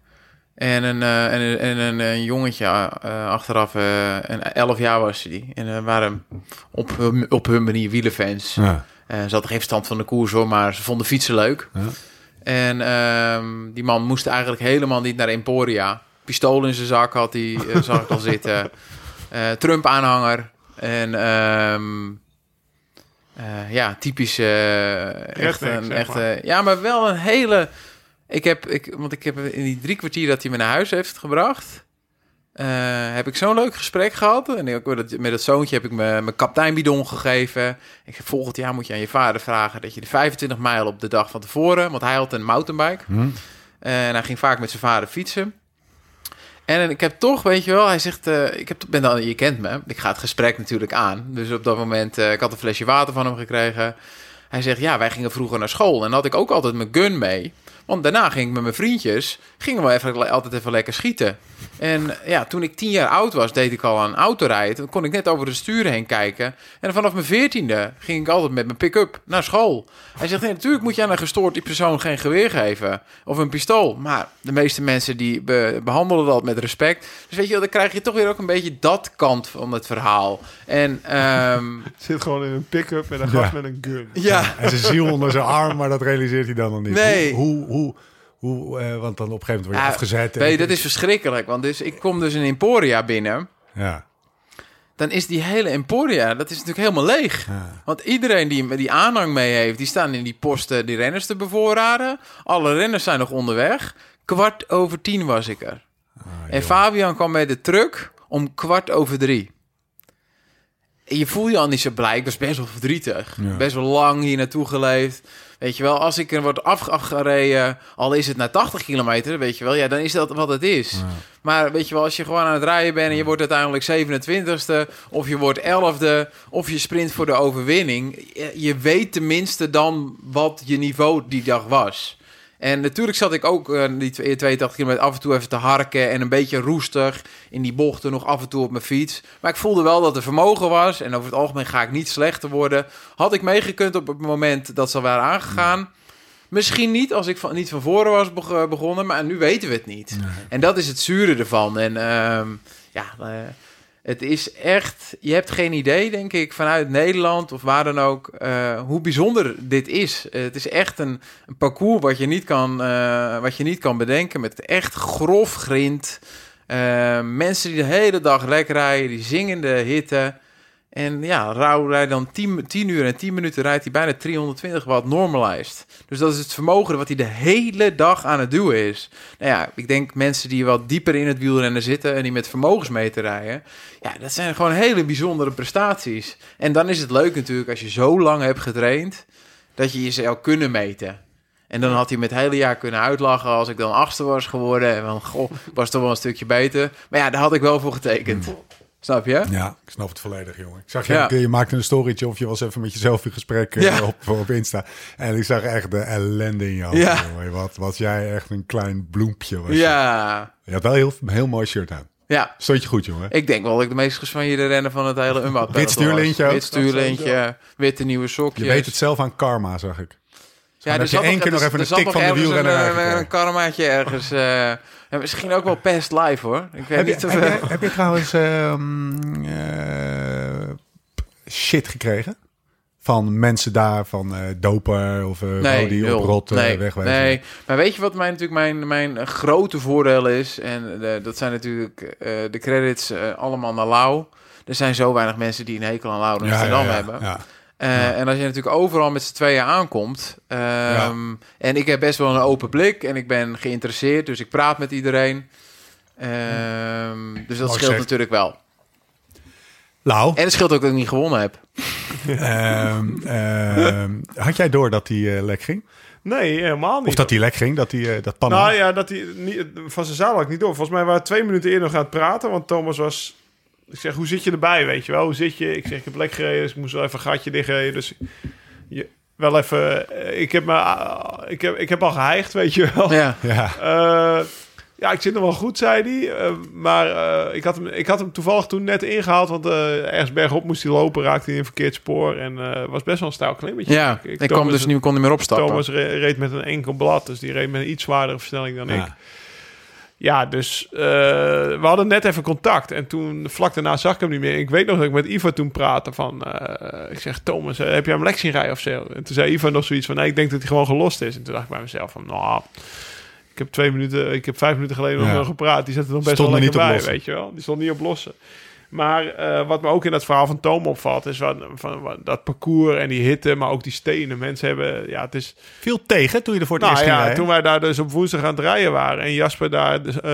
En een, eh, en een, en een, een jongetje eh, achteraf. eh en 11 jaar was die. En we waren op hun, op hun manier wielenfans. Ja. Eh, ze hadden geen verstand van de koers hoor, maar ze vonden fietsen leuk. Ja. En ehm, die man moest eigenlijk helemaal niet naar Emporia. Pistool in zijn zak had hij, eh, zag ik al zitten. Eh, Trump-aanhanger. En ehm, eh, ja, typisch echt een echte... Ja, maar wel een hele... Ik heb, ik, want ik heb in die drie kwartier dat hij me naar huis heeft gebracht... eh, heb ik zo'n leuk gesprek gehad. En ook met het zoontje heb ik me mijn kapteinbidon gegeven. Ik zeg, volgend jaar moet je aan je vader vragen... dat je de 25 mijl op de dag van tevoren... want hij had een mountainbike... Hm? En hij ging vaak met zijn vader fietsen. En ik heb toch, weet je wel, hij zegt, eh, ik heb, ben dan, je kent me, ik ga het gesprek natuurlijk aan. Dus op dat moment, eh, ik had een flesje water van hem gekregen. Hij zegt, ja, wij gingen vroeger naar school en dan had ik ook altijd mijn gun mee. Want daarna ging ik met mijn vriendjes, gingen we even, altijd even lekker schieten. En ja, toen ik tien jaar oud was, deed ik al aan autorijden. Dan kon ik net over de sturen heen kijken. En vanaf mijn veertiende ging ik altijd met mijn pick-up naar school. Hij zegt, nee, natuurlijk moet je aan een gestoord persoon geen geweer geven. Of een pistool. Maar de meeste mensen die be- behandelen dat met respect. Dus weet je wel, dan krijg je toch weer ook een beetje dat kant van het verhaal. En ehm, Zit gewoon in een pick-up met een Ja. gast met een gun. ja, En zijn ziel onder zijn arm, maar dat realiseert hij dan nog niet. Nee. Hoe, hoe, hoe, hoe, eh, want dan op een gegeven moment word je Ja, afgezet. en- je, dat is verschrikkelijk. Want dus, ik kom dus in Emporia binnen. Ja, dan is die hele Emporia, dat is natuurlijk helemaal leeg. ja. Want iedereen die, die aanhang mee heeft, die staan in die posten die renners te bevoorraden. Alle renners zijn nog onderweg. Kwart over tien was ik er. en Fabian kwam met de truck om kwart over drie. En je voel je al niet zo blij. Ik was best wel verdrietig. Ja. Best wel lang hier naartoe geleefd. Weet je wel, als ik er word af- afgereden, al is het naar 80 kilometer, weet je wel, ja, dan is dat wat het is. Ja. Maar weet je wel, als je gewoon aan het rijden bent en je wordt uiteindelijk 27ste, of je wordt 11e, of je sprint voor de overwinning, je weet tenminste dan wat je niveau die dag was. En natuurlijk zat ik ook eh, die twee- 82 kilometer af en toe even te harken en een beetje roestig in die bochten nog af en toe op mijn fiets. Maar ik voelde wel dat er vermogen was en over het algemeen ga ik niet slechter worden. Had ik meegekund op het moment dat ze waren aangegaan? Misschien niet als ik van, niet van voren was beg- begonnen, maar nu weten we het niet. En dat is het zure ervan. En ehm, ja, eh, het is echt... Je hebt geen idee, denk ik, vanuit Nederland of waar dan ook... eh, hoe bijzonder dit is. Eh, het is echt een, een parcours wat je, niet kan, eh, wat je niet kan bedenken... met echt grof grind. Mensen die de hele dag lekker rijden, die zingende hitte... En ja, Rauw rijdt dan 10, 10 uur en 10 minuten rijdt hij bijna 320 watt normalized. Dus dat is het vermogen wat hij de hele dag aan het doen is. Nou ja, ik denk mensen die wat dieper in het wielrennen zitten en die met vermogensmeter rijden. Ja, dat zijn gewoon hele bijzondere prestaties. En dan is het leuk natuurlijk als je zo lang hebt getraind, dat je jezelf kunnen meten. En dan had hij met het hele jaar kunnen uitlachen als ik dan achtste was geworden. En van, goh, was toch wel een stukje beter. Maar ja, daar had ik wel voor getekend. Snap je? Ja, ik snap het volledig, jongen. Ik zag je, Ja. je maakte een storytje of je was even met jezelf in gesprek eh, Ja. op, op Insta. En ik zag echt de ellende in jou. Ja. jongen. Wat was jij echt een klein bloempje. Was je. Ja, je had wel heel, een heel mooi shirt aan. ja. Stond je goed, jongen. Ik denk wel dat ik de meest gesvanjeerde renner van het hele Umba Wit stuurlintje? Wit stuurlintje, witte nieuwe Je sokjes. weet het zelf aan karma, zag ik. Ja, heb er je één keer nog even een tik van de ergens wielrenner Een, aangekregen. een, een karmaatje ergens. eh, en misschien ook wel past live hoor. Ik weet Heb je, niet of... heb, je, heb je trouwens ehm, eh, shit gekregen? Van mensen daar, van eh doper of eh Nee, die op rot eh, nee, wegwijzen? nee, maar weet je wat mijn, natuurlijk mijn, mijn eh, grote voordeel is? En eh, dat zijn natuurlijk eh, de credits eh, allemaal naar Lau. Er zijn zo weinig mensen die een hekel aan Lau in Ja, ja, hebben. Ja. Eh, En als je natuurlijk overal met z'n tweeën aankomt. ehm, En ik heb best wel een open blik en ik ben geïnteresseerd, dus ik praat met iedereen. Ehm, dus dat Mooi scheelt natuurlijk wel. Lau, En het scheelt ook dat ik niet gewonnen heb. ehm, ehm, had jij door dat die eh, lek ging? Nee, helemaal niet. Of dat die lek ging, dat die eh, dat pannen? Nou ja, dat hij niet, van zijn zaal had ik niet door. Volgens mij waren we twee minuten eerder nog aan het praten. Want Thomas was... Ik zeg, hoe zit je erbij, weet je wel? Hoe zit je? Ik zeg, ik heb lek gereden, dus ik moest wel even een gatje dichtrijden. Dus je, wel even... eh, Ik heb, me, ah, ik, heb, ik heb al geheigd, weet je wel. Ja. Ja, Eh, ja, ik zit nog wel goed, zei hij. Eh, maar eh, ik, had hem, ik had hem toevallig toen net ingehaald. Want eh, ergens bergop moest hij lopen, raakte hij in een verkeerd spoor. En eh was best wel een stijl klimmetje. Ja, Ik- ik kwam dus niet, kon niet meer opstappen. Thomas re- reed met een enkel blad, dus die reed met een iets zwaardere versnelling dan ik. Ja. Dus eh, we hadden net even contact. En toen, vlak daarna zag ik hem niet meer. Ik weet nog dat ik met Ivo toen praatte van... eh, ik zeg, Thomas, eh, heb jij hem lek zien rijden of zo? En toen zei Ivo nog zoiets van... Nee, ik denk dat hij gewoon gelost is. En toen dacht ik bij mezelf van... Nou, ik heb twee minuten... Ik heb vijf minuten geleden nog Ja. gepraat. Die er nog best Stond wel er lekker bij, weet je wel. Die stond niet op lossen. Maar eh, wat me ook in dat verhaal van Tom opvalt... is wat, van, wat- dat parcours en die hitte, maar ook die stenen. Mensen hebben... Ja, het is... Viel tegen toen je er voor het Nou eerst ging ja, rijden? toen wij daar dus op woensdag aan het rijden waren en Jasper daar dus, eh,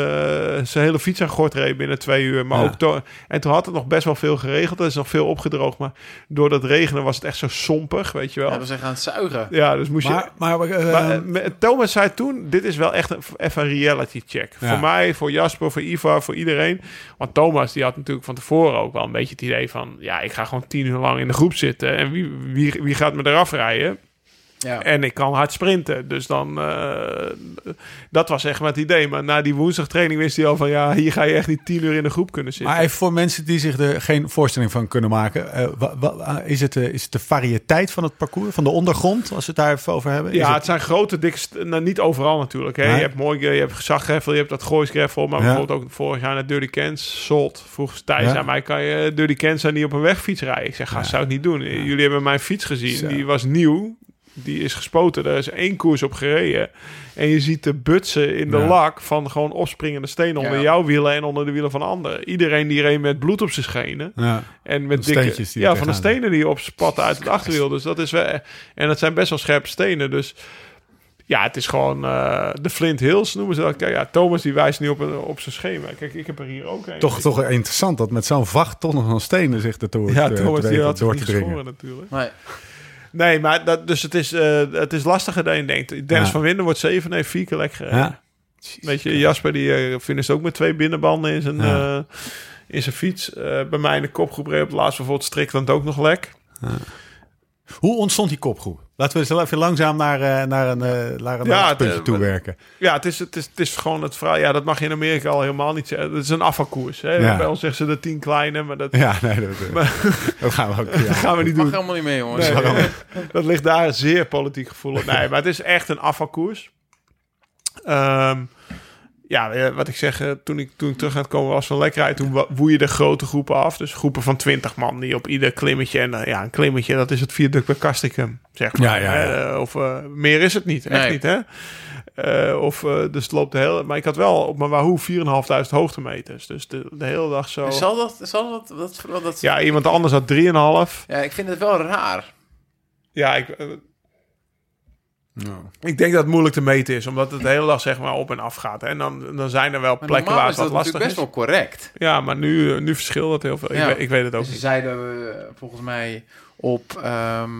zijn hele fiets aan gort reed binnen twee uur. Maar Ja. ook to- en toen had het nog best wel veel geregeld. Er is nog veel opgedroogd, maar door dat regenen was het echt zo sompig, weet je wel. Ja, Ja, we zijn gaan zuigen. dus moest Maar, je... maar, eh, Maar, eh, Thomas zei toen, dit is wel echt een, even een reality check. Ja. Voor mij, voor Jasper, voor Ivar, voor iedereen. Want Thomas die had natuurlijk van tevoren ook wel een beetje het idee van... ja, ik ga gewoon tien uur lang in de groep zitten... en wie, wie, wie gaat me eraf rijden? Ja. En ik kan hard sprinten. Dus dan, eh, dat was echt maar het idee. Maar na die woensdagtraining wist hij al van, ja, hier ga je echt niet tien uur in de groep kunnen zitten. Maar even voor mensen die zich er geen voorstelling van kunnen maken. eh, wa- wa- is, het, eh, is het de variëteit van het parcours, van de ondergrond, als we het daar even over hebben? Is Ja, het- het zijn grote, dikke... Nou, niet overal natuurlijk. Hè. Nee. Je hebt mooi, je hebt gezaggreffel, je hebt dat gooisgreffel. Maar Ja. bijvoorbeeld ook vorig jaar naar Dirty Cans, Solt. Vroeg Thijs Ja. aan mij, kan je Dirty Cans niet op een wegfiets rijden? Ik zeg, ga, zou ik niet doen. Jullie hebben mijn fiets gezien. Die was nieuw. Die is gespoten. Er is één koers op gereden. En je ziet de butsen in de Ja. lak van gewoon opspringende stenen onder Ja. jouw wielen en onder de wielen van anderen. Iedereen die reed met bloed op zijn schenen. ja. En met De dikke, die ja, van de stenen die opspatten uit het achterwiel. Dus dat is wel, en het zijn best wel scherpe stenen. Dus ja, het is gewoon eh, de Flint Hills noemen ze dat. Kijk, ja, Thomas die wijst nu op, op zijn schema. Kijk, ik heb er hier ook een. Toch, toch interessant dat met zo'n vacht tonnen van stenen zich ertoe ja, te- Thomas te die had door niet te dringen. geschoren natuurlijk. Nee. Nee, maar dat, dus het is, eh, het is lastiger dan je denkt. Dennis Ja. van Winden wordt zeven, nee, vier keer lekker gereden. Ja. Weet je, Jasper die uh, finisht ook met twee binnenbanden in zijn, Ja. eh, in zijn fiets. Eh, bij mij in de kopgroep reed op het laatst bijvoorbeeld Strickland ook nog lek. Hoe ontstond die kopgroep? Laten we eens even langzaam naar, eh, naar een, eh naar een Ja, het, toe werken. Ja, het is, het, is, het is gewoon het verhaal. Ja, dat mag je in Amerika al helemaal niet zeggen. Het is een afvalkoers. Hè? Ja. Bij ons zeggen ze de tien kleine, maar dat, Ja, nee, dat, dat gaan we ook. Ja. dat gaan we niet Mag doen. helemaal niet meer, jongens. Nee, nee, dat ligt daar zeer politiek gevoelig. Nee, maar het is echt een afvalkoers. Ehm, ja, eh, wat ik zeg, eh, toen ik, toen ik terug aan het komen was van lekkerheid, toen wa- woei je de grote groepen af. Dus groepen van 20 man die op ieder klimmetje, en eh, ja, een klimmetje, dat is het viaduct bij zeg maar. Ja, ja, ja. Eh, of eh, meer is het niet, echt Nee. niet, hè? Eh, of, eh, dus het loopt de hele... Maar ik had wel op mijn Wahoo 4.500 hoogtemeters. Dus de, de hele dag zo... Zal dat, zal dat, dat, dat, dat Ja, iemand anders had 3,5. Ja, ik vind het wel raar. Ja, ik, ik denk dat het moeilijk te meten is, omdat het de hele dag zeg maar op en af gaat. Hè. En dan, dan zijn er wel Maar plekken waar is het dat wat lastig best is. wel correct. Ja, maar nu, eh, nu verschilt het heel veel. Ja. Ik, weet, ik weet het ook Ze niet. zeiden eh, volgens mij op ehm,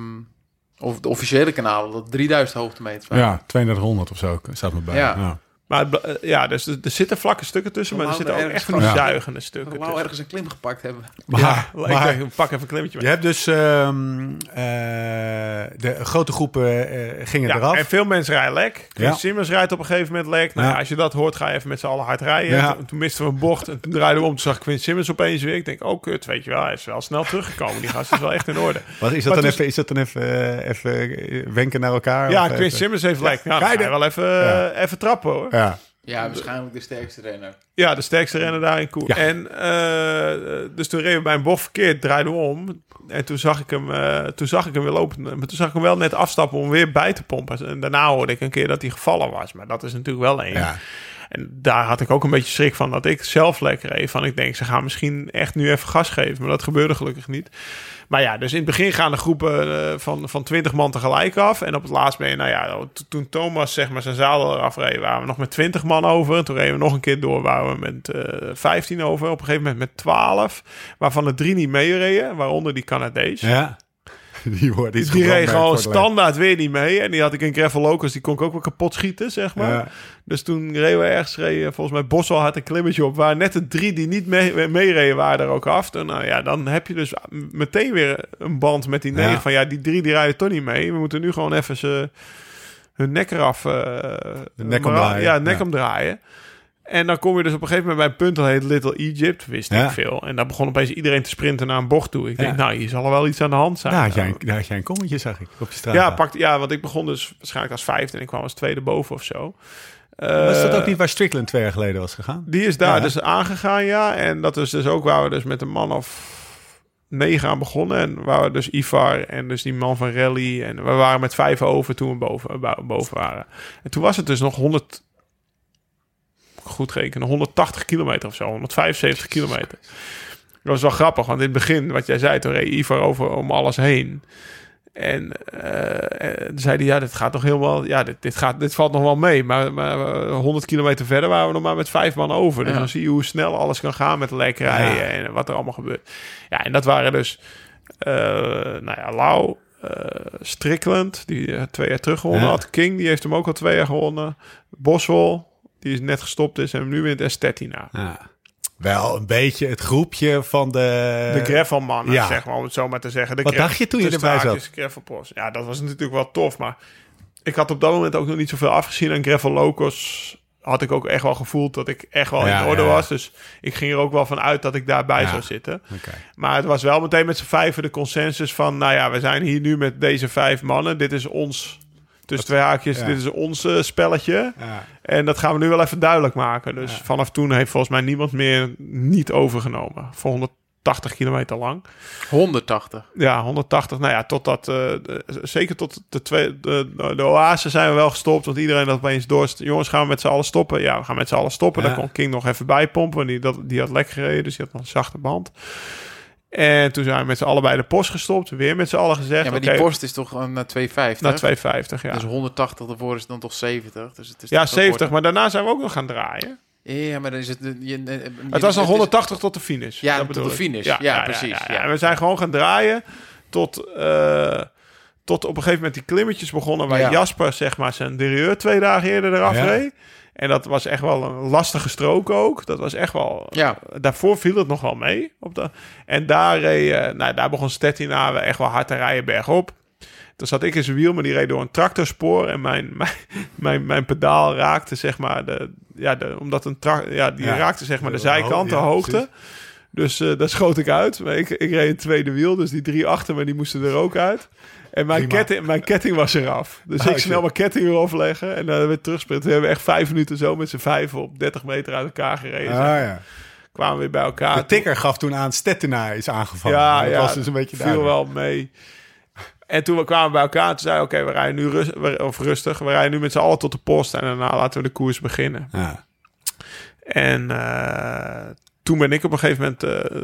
of de officiële kanalen dat 3000 hoogtemeters waren. Ja, 3200 of zo staat me bij. Ja. Ja. Maar eh, ja, dus er, er zitten vlakke stukken tussen, maar er zitten ook ergens echt van die zuigende Ik stukken wou tussen. ergens een klim gepakt hebben. Maar, ja, maar ik denk, pak even een klimmetje je hebt dus ehm, eh, de grote groepen eh, gingen Ja, eraf. en veel mensen rijden lek. Chris Ja. Simmons rijdt op een gegeven moment lek. Nou, als je dat hoort, ga je even met z'n allen hard rijden. Ja. Toen, toen misten we een bocht en toen draaiden we om. Toen zag Quinn Simmons opeens weer. Ik denk, oh kut, weet je wel, hij is wel snel teruggekomen. Die gast is wel echt in orde. Wat, is, dat Maar dan het even, is dat dan even, even wenken naar elkaar? Ja, Quinn Simmons heeft lek. Nou, Ga je wel even, Ja. even trappen hoor. Ja, Ja, waarschijnlijk de sterkste renner. Ja, de sterkste renner daar in koer. Ja. En eh, dus toen reden we bij een bocht verkeerd, draaiden we om. En toen zag ik hem, eh, toen zag ik hem weer lopen. Maar toen zag ik hem wel net afstappen om weer bij te pompen. En daarna hoorde ik een keer dat hij gevallen was. Maar dat is natuurlijk wel één. ja. En daar had ik ook een beetje schrik van dat ik zelf lekker reed. Van ik denk, ze gaan misschien echt nu even gas geven. Maar dat gebeurde gelukkig niet. Maar ja, dus in het begin gaan de groepen eh, van, van 20 man tegelijk af. En op het laatst ben je, nou ja, to- toen Thomas zeg maar zijn zadel eraf reed, waren we nog met 20 man over. En toen reden we nog een keer door, waren we met eh 15 over. Op een gegeven moment met 12, waarvan er drie niet meereden, waaronder die Canadees. ja. Die, wordt iets Die reed gewoon standaard weer niet mee. En die had ik in Gravel Locus, die kon ik ook wel kapot schieten, zeg maar. Ja. Dus toen reden we ergens, reden, volgens mij Boswell had een klimmetje op, waar net de drie die niet mee- meereden waren er ook af. En nou ja, dan heb je dus meteen weer een band met die negen Ja. van ja, die drie die rijden toch niet mee. We moeten nu gewoon even ze hun nek eraf. De nek omdraaien. Ja, nek Ja. omdraaien. En dan kom je dus op een gegeven moment bij een punt dat heet Little Egypt, wist Ja. ik veel. En daar begon opeens iedereen te sprinten naar een bocht toe. Ik Ja. denk, nou, hier zal er wel iets aan de hand zijn. Daar had, jij een, daar had jij een kommetje, zag ik, op je straat. Ja, pakte, ja, want ik begon dus waarschijnlijk als vijfde en ik kwam als tweede boven of zo. Was dat Eh, ook niet waar Strickland twee jaar geleden was gegaan? Die is daar Ja. dus aangegaan, ja. En dat is dus ook waar we dus met een man of negen aan begonnen. En waar we dus Ivar en dus die man van Rally. En we waren met vijf over toen we boven, bo- boven waren. En toen was het dus nog 100... Goed rekenen, 180 kilometer of zo. 175 kilometer. Dat was wel grappig, want in het begin, wat jij zei, toen reed Ivar over om alles heen. En eh, eh, zei hij, ja, dit gaat toch helemaal... Ja, dit, dit, gaat, dit valt nog wel mee. Maar, maar eh, 100 kilometer verder waren we nog maar met vijf man over. Dus Ja. dan zie je hoe snel alles kan gaan met lek rijden Ja. en wat er allemaal gebeurt. Ja, en dat waren dus... eh, nou ja, Lau, eh Strickland, die eh, twee jaar terug gewonnen Ja. had. King, die heeft hem ook al twee jaar gewonnen. Boswell, die is net gestopt is en nu wint Estetina. Ja. Wel een beetje het groepje van de... De gravelmannen, ja. zeg maar, om het zo maar te zeggen. De Wat dacht je toen je erbij gravelpros. Ja, dat was natuurlijk wel tof, maar ik had op dat moment ook nog niet zoveel afgezien aan gravel locos. Had ik ook echt wel gevoeld dat ik echt wel Ja, in orde ja, ja. was. Dus ik ging er ook wel van uit dat ik daarbij zou zitten. Maar het was wel meteen met z'n vijven de consensus van... nou ja, we zijn hier nu met deze vijf mannen. Dit is ons, tussen twee haakjes, ja. dit is ons eh, spelletje. Ja. En dat gaan we nu wel even duidelijk maken. Dus vanaf toen heeft volgens mij niemand meer niet overgenomen. Voor 180 kilometer lang. 180. Ja, 180. Nou ja, totdat... de- zeker tot de, twee, de, de oase zijn we wel gestopt. Want iedereen dat opeens door... Jongens, gaan we met z'n allen stoppen? Ja, we gaan met z'n allen stoppen. Daar kon King nog even bijpompen. Die, dat, die had lek gereden, dus die had nog een zachte band. En toen zijn we met z'n allen bij de post gestopt. Weer met z'n allen gezegd... Ja, maar die post is toch eh, naar 250? Naar 250, ja. Dus 180 daarvoor is dan toch 70? Dus het is ja, toch wel 70. kort. Maar daarna zijn we ook nog gaan draaien. Ja, maar dan is het... Je, je- Het was nog is- 180 tot de finish. Ja, dat tot de finish. Ja, precies, ja. En we zijn gewoon gaan draaien tot, eh, tot op een gegeven moment die klimmetjes begonnen... waar Ja. Jasper zeg maar zijn derieur twee dagen eerder eraf Ja. reed. En dat was echt wel een lastige strook ook. Dat was echt wel... Ja. Daarvoor viel het nog wel mee. Op de, en daar, reed, eh, nou, daar begon Stettina echt wel hard te rijden bergop. Toen zat ik in zijn wiel, maar die reed door een tractorspoor. En mijn, mijn, mijn, mijn pedaal raakte, zeg maar, de, ja, de, omdat een tra ja, die Ja. raakte, zeg maar, de zijkant, de ja, hoogte. precies. Dus eh daar schoot ik uit. Maar ik, ik reed een tweede wiel, dus die drie achter me, die moesten er ook uit. En mijn, Prima. ketting, mijn ketting was eraf. Dus Oh, ik shit. snel mijn ketting weer afleggen en dan weer terugsprinten. We hebben echt vijf minuten zo met z'n vijven op 30 meter uit elkaar gereden. Ah, ja. Kwamen we weer bij elkaar. De tikker gaf toen aan Stettina is aangevallen. Ja, dat ja, was dus een beetje viel duidelijk. wel mee. En toen we kwamen bij elkaar, toen zei oké, we rijden nu rust, of rustig. We rijden nu met z'n allen tot de post en daarna laten we de koers beginnen. Ja. En eh, toen ben ik op een gegeven moment eh,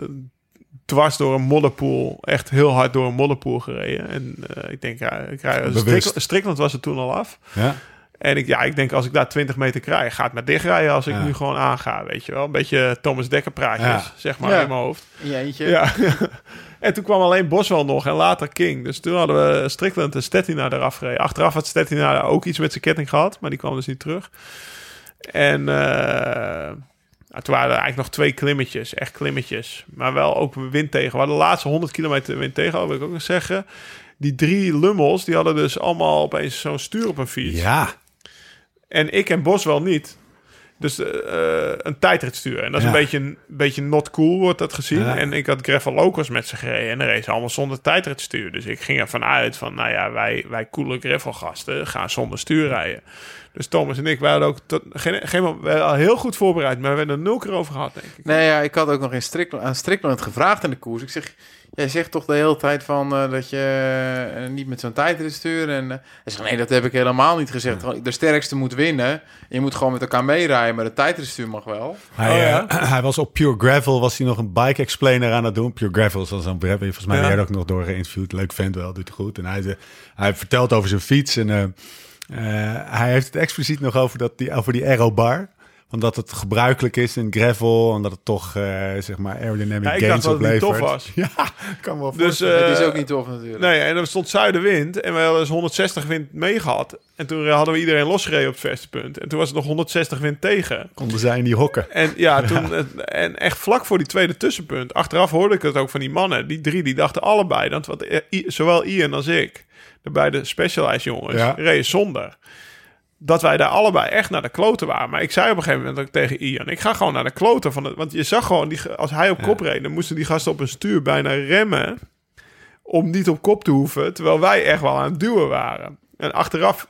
dwars door een modderpoel, echt heel hard door een modderpoel gereden. En eh, ik denk, ja, ik rij, Bewust. Strik- Strickland was het toen al af. Ja. En ik, ja, ik denk als ik daar 20 meter krijg, gaat het maar dichtrijden als ik Ja. nu gewoon aanga, weet je wel. Een beetje Thomas Dekker praatjes, Ja. zeg maar, Ja. in mijn hoofd. In je eentje. Ja. en toen kwam alleen Boswell nog en later King. Dus toen hadden we Strickland en Stettina eraf gereden. Achteraf had Stettina ook iets met zijn ketting gehad, maar die kwam dus niet terug. En eh, toen waren eigenlijk nog twee klimmetjes, echt klimmetjes. Maar wel ook wind tegen. We hadden de laatste 100 kilometer wind tegen, dat wil ik ook nog zeggen. Die drie lummels, die hadden dus allemaal opeens zo'n stuur op een fiets. ja. En ik en Bos wel niet. Dus eh, een tijdritstuur. En dat is Ja. een beetje, een beetje not cool, wordt dat gezien. Ja. En ik had Gravel Locos met ze gereden. En reed ze allemaal zonder tijdritstuur. Dus ik ging ervan uit van, nou ja, wij, wij coole gravelgasten gaan zonder stuur rijden. Dus Thomas en ik waren ook tot, geen, geen, we waren al heel goed voorbereid. Maar we hebben er nul keer over gehad, denk ik. Nee, ja, ik had ook nog in Strickland, aan Strickland gevraagd in de koers. Ik zeg, jij zegt toch de hele tijd van eh, dat je eh, niet met zo'n tijdrit sturen. En eh, hij zegt, nee, dat heb ik helemaal niet gezegd. De sterkste moet winnen. Je moet gewoon met elkaar meerijden, maar de tijdritstuur mag wel. Hij, Oh, ja? hij was op Pure Gravel, was hij nog een bike explainer aan het doen. Pure Gravel is dan zo'n volgens mij Ja. jij ook nog door geïnterviewd. Leuk vent wel, doet hij goed. En hij, zei- hij vertelt over zijn fiets en hij heeft het expliciet nog over, dat die, over die aerobar. Omdat het gebruikelijk is in gravel en dat het toch eh, zeg maar aerodynamic Ja, ik gains dacht dat het niet oplevert. tof was. Ja, kan wel Dus, eh, Het is ook niet tof natuurlijk. Nee, en er stond zuidenwind. En we hadden dus 160 wind mee gehad. En toen hadden we iedereen losgereden op het verste punt. En toen was het nog 160 wind tegen. Konden zij in die hokken. En ja, toen, en echt vlak voor die tweede tussenpunt. Achteraf hoorde ik het ook van die mannen. Die drie, die dachten allebei. Dat wat, eh, zowel Ian als ik, de beide Specialized jongens, Ja. reden zonder. Dat wij daar allebei echt naar de kloten waren. Maar ik zei op een gegeven moment ook tegen Ian: Ik ga gewoon naar de kloten van het. Want je zag gewoon, die, als hij op kop reed, dan moesten die gasten op een stuur bijna remmen. Om niet op kop te hoeven. Terwijl wij echt wel aan het duwen waren. En achteraf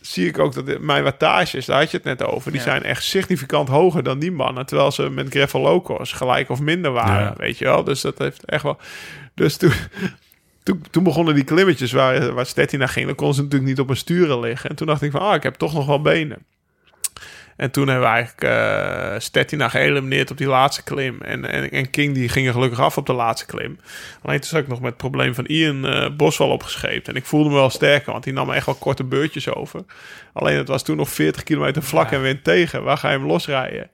zie ik ook dat de- mijn wattages, daar had je het net over, die Ja. zijn echt significant hoger dan die mannen. Terwijl ze met Gravel Locos gelijk of minder waren, Ja. weet je wel. Dus dat heeft echt wel... Dus toen, toen, begonnen die klimmetjes waar, waar Stettina ging. Dan kon ze natuurlijk niet op een sturen liggen. En toen dacht ik van, ah, ik heb toch nog wel benen. En toen hebben we eigenlijk eh Stettina geëlimineerd op die laatste klim. En, en, en King die ging er gelukkig af op de laatste klim. Alleen toen zat ik nog met het probleem van Ian eh Boswell opgescheept. En ik voelde me wel sterker, want die nam echt wel korte beurtjes over. Alleen het was toen nog 40 kilometer vlak en wind tegen. Waar ga je hem losrijden?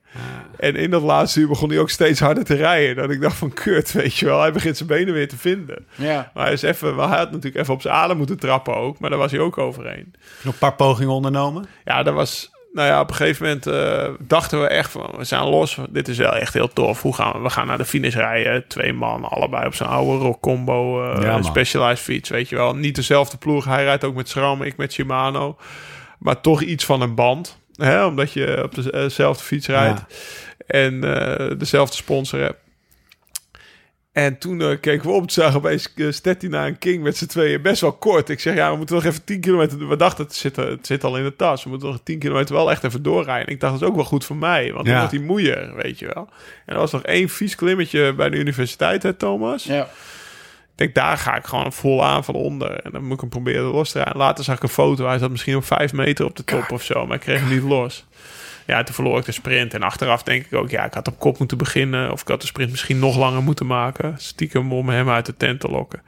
En in dat laatste uur begon hij ook steeds harder te rijden. Dat ik dacht van, kut, weet je wel. Hij begint zijn benen weer te vinden. Ja. Maar hij, is even, hij had natuurlijk even op zijn adem moeten trappen ook. Maar daar was hij ook overheen. Nog een paar pogingen ondernomen. Ja, dat was... nou ja, op een gegeven moment eh, dachten we echt van, we zijn los. Dit is wel echt heel tof. Hoe gaan we? We gaan naar de finish rijden. Twee man, allebei op zijn oude rock combo uh, Ja, specialized fiets, weet je wel. Niet dezelfde ploeg. Hij rijdt ook met SRAM, ik met Shimano. Maar toch iets van een band. Hè? Omdat je op de- eh, dezelfde fiets rijdt. En dezelfde sponsor hebt. En toen eh, keken we op, toen zagen we opeens uh, Stettina en King met z'n tweeën best wel kort. Ik zeg, ja, we moeten nog even 10 kilometer... We dachten, het zit, het zit al in de tas. We moeten nog 10 kilometer wel echt even doorrijden. Ik dacht, dat is ook wel goed voor mij, want dan Ja. wordt hij moeier, weet je wel. En er was nog één vies klimmetje bij de universiteit, hè, Thomas? Ja. Ik denk, daar ga ik gewoon vol aan van onder. En dan moet ik hem proberen los te rijden. Later zag ik een foto. Hij zat misschien op vijf meter op de top of zo. Maar ik kreeg hem niet los. Ja, toen verloor ik de sprint. En achteraf denk ik ook, ja, ik had op kop moeten beginnen. Of ik had de sprint misschien nog langer moeten maken. Stiekem om hem uit de tent te lokken.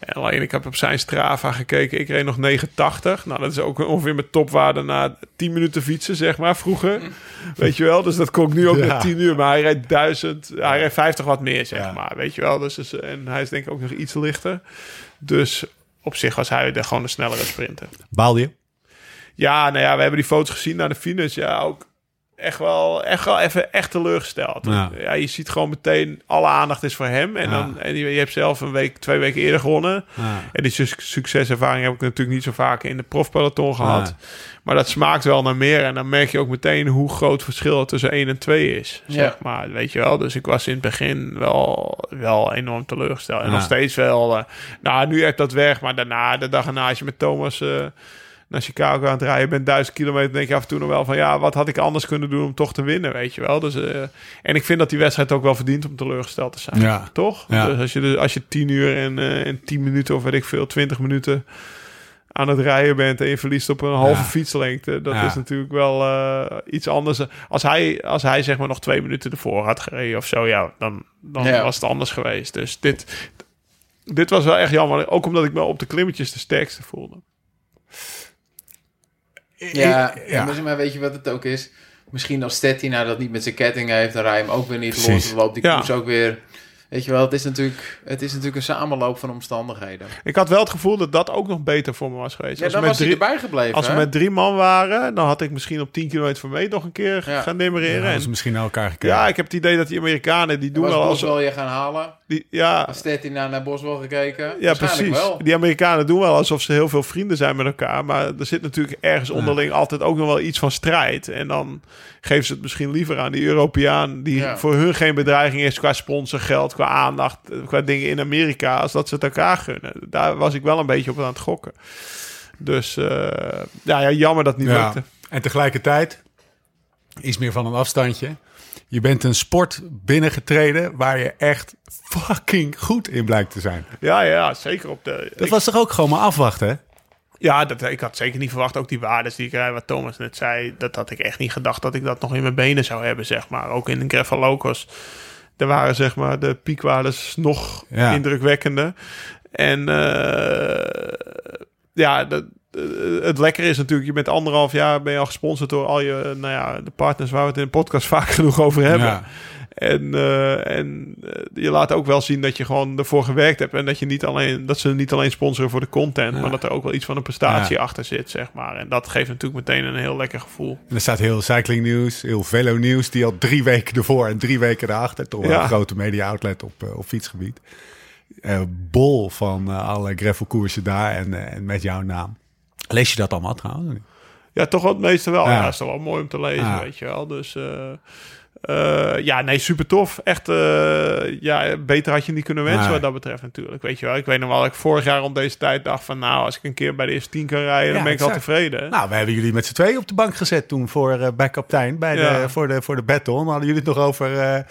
En alleen, ik heb op zijn Strava gekeken. Ik reed nog 89. Nou, dat is ook ongeveer mijn topwaarde na 10 minuten fietsen, zeg maar, vroeger. Weet je wel? Dus dat kon ik nu ook Ja. met 10 uur. Maar hij rijdt 1000, hij rijdt 50 wat meer, zeg Ja. maar. Weet je wel? Dus, is- en hij is denk ik ook nog iets lichter. Dus op zich was hij de, gewoon een snellere sprinter. Baalde je? Ja, nou ja, we hebben die foto's gezien naar de finish. Ja, ook echt wel, echt wel even echt teleurgesteld. Ja. Ja. je ziet gewoon meteen, alle aandacht is voor hem. En, Ja. dan, en je, je hebt zelf een week, twee weken eerder gewonnen. Ja. En die su- succeservaring heb ik natuurlijk niet zo vaak in de profpeloton gehad. Ja. Maar dat smaakt wel naar meer. En dan merk je ook meteen hoe groot het verschil tussen 1 en 2 is. Ja. Zeg maar, weet je wel. Dus ik was in het begin wel, wel enorm teleurgesteld. En Ja. nog steeds wel. eh, nou, nu echt dat weg. Maar daarna, de dag erna, als je met Thomas eh, naar Chicago aan het rijden bent, duizend kilometer, denk je af en toe nog wel van, ja, wat had ik anders kunnen doen om toch te winnen, weet je wel. Dus, eh, en ik vind dat die wedstrijd ook wel verdient om teleurgesteld te zijn. Ja. Toch? Ja. Dus als je, dus, als je 10 uur en, eh en 10 minuten of weet ik veel, 20 minuten aan het rijden bent en je verliest op een halve Ja. fietslengte, dat Ja. is natuurlijk wel eh, iets anders. Als hij, als hij zeg maar nog twee minuten ervoor had gereden of zo, ja, dan, dan Ja. was het anders geweest. Dus dit, dit was wel echt jammer. Ook omdat ik me op de klimmetjes de sterkste voelde. Ja. Maar, maar weet je wat het ook is? Misschien als Stettina dat niet met zijn ketting heeft, dan rij je hem ook weer niet Precies. los. Dan loopt die Ja. koers ook weer... Weet je wel, het is, natuurlijk, het is natuurlijk een samenloop van omstandigheden. Ik had wel het gevoel dat dat ook nog beter voor me was geweest. Ja, als dan we was met hij drie, erbij gebleven. als we hè? met drie man waren, dan had ik misschien op 10 kilometer van mee nog een keer Ja. gaan demereren. Ja, En- ze misschien naar elkaar gekeken. ja, ik heb het idee dat die Amerikanen, die doen was wel Bos als... wel je gaan halen? Die, ja, Als Stettina naar Boswell gekeken? Ja, precies. wel. Die Amerikanen doen wel alsof ze heel veel vrienden zijn met elkaar. Maar er zit natuurlijk ergens onderling altijd ook nog wel iets van strijd. En dan geven ze het misschien liever aan die Europeaan... die Ja. voor hun geen bedreiging is qua sponsorgeld, qua aandacht... qua dingen in Amerika, als dat ze het elkaar gunnen. Daar was ik wel een beetje op aan het gokken. Dus eh, ja, ja, jammer dat niet Ja. lukte. En tegelijkertijd, iets meer van een afstandje. Je bent een sport binnengetreden waar je echt fucking goed in blijkt te zijn. Ja, ja, zeker op de... Dat ik- was toch ook gewoon maar afwachten, hè? Ja, dat, ik had zeker niet verwacht. Ook die waardes die ik rijd, wat Thomas net zei. Dat had ik echt niet gedacht dat ik dat nog in mijn benen zou hebben, zeg maar. Ook in de Gravel Locos. Daar waren, zeg maar, de piekwaardes nog Ja. indrukwekkender. En eh, ja, dat, het lekker is natuurlijk, je bent anderhalf jaar ben je al gesponsord door al je, nou ja, de partners waar we het in de podcast vaak genoeg over hebben. Ja. En, eh, en eh, je laat ook wel zien dat je gewoon ervoor gewerkt hebt. En dat, je niet alleen, dat ze niet alleen sponsoren voor de content, Ja. maar dat er ook wel iets van een prestatie Ja. achter zit, zeg maar. En dat geeft natuurlijk meteen een heel lekker gevoel. En er staat heel cycling nieuws, heel velo nieuws, die al drie weken ervoor en drie weken erachter. Toch wel een grote media outlet op, eh, op fietsgebied. Eh, bol van eh, alle gravelkoersen daar en, eh, en met jouw naam. Lees je dat allemaal trouwens? Ja, toch wel het meeste wel. Ja. Ja, is toch wel mooi om te lezen, Ja. weet je wel. Dus eh, eh, ja, nee, super tof. Echt, eh, ja, beter had je niet kunnen wensen Nee. wat dat betreft natuurlijk. Weet je wel, ik weet nog wel ik vorig jaar om deze tijd dacht van... nou, als ik een keer bij de eerste tien kan rijden, Ja, dan ben ik al tevreden. Nou, we hebben jullie met z'n tweeën op de bank gezet toen voor bij kaptein, bij de, voor, de, voor de battle. Dan hadden jullie het nog over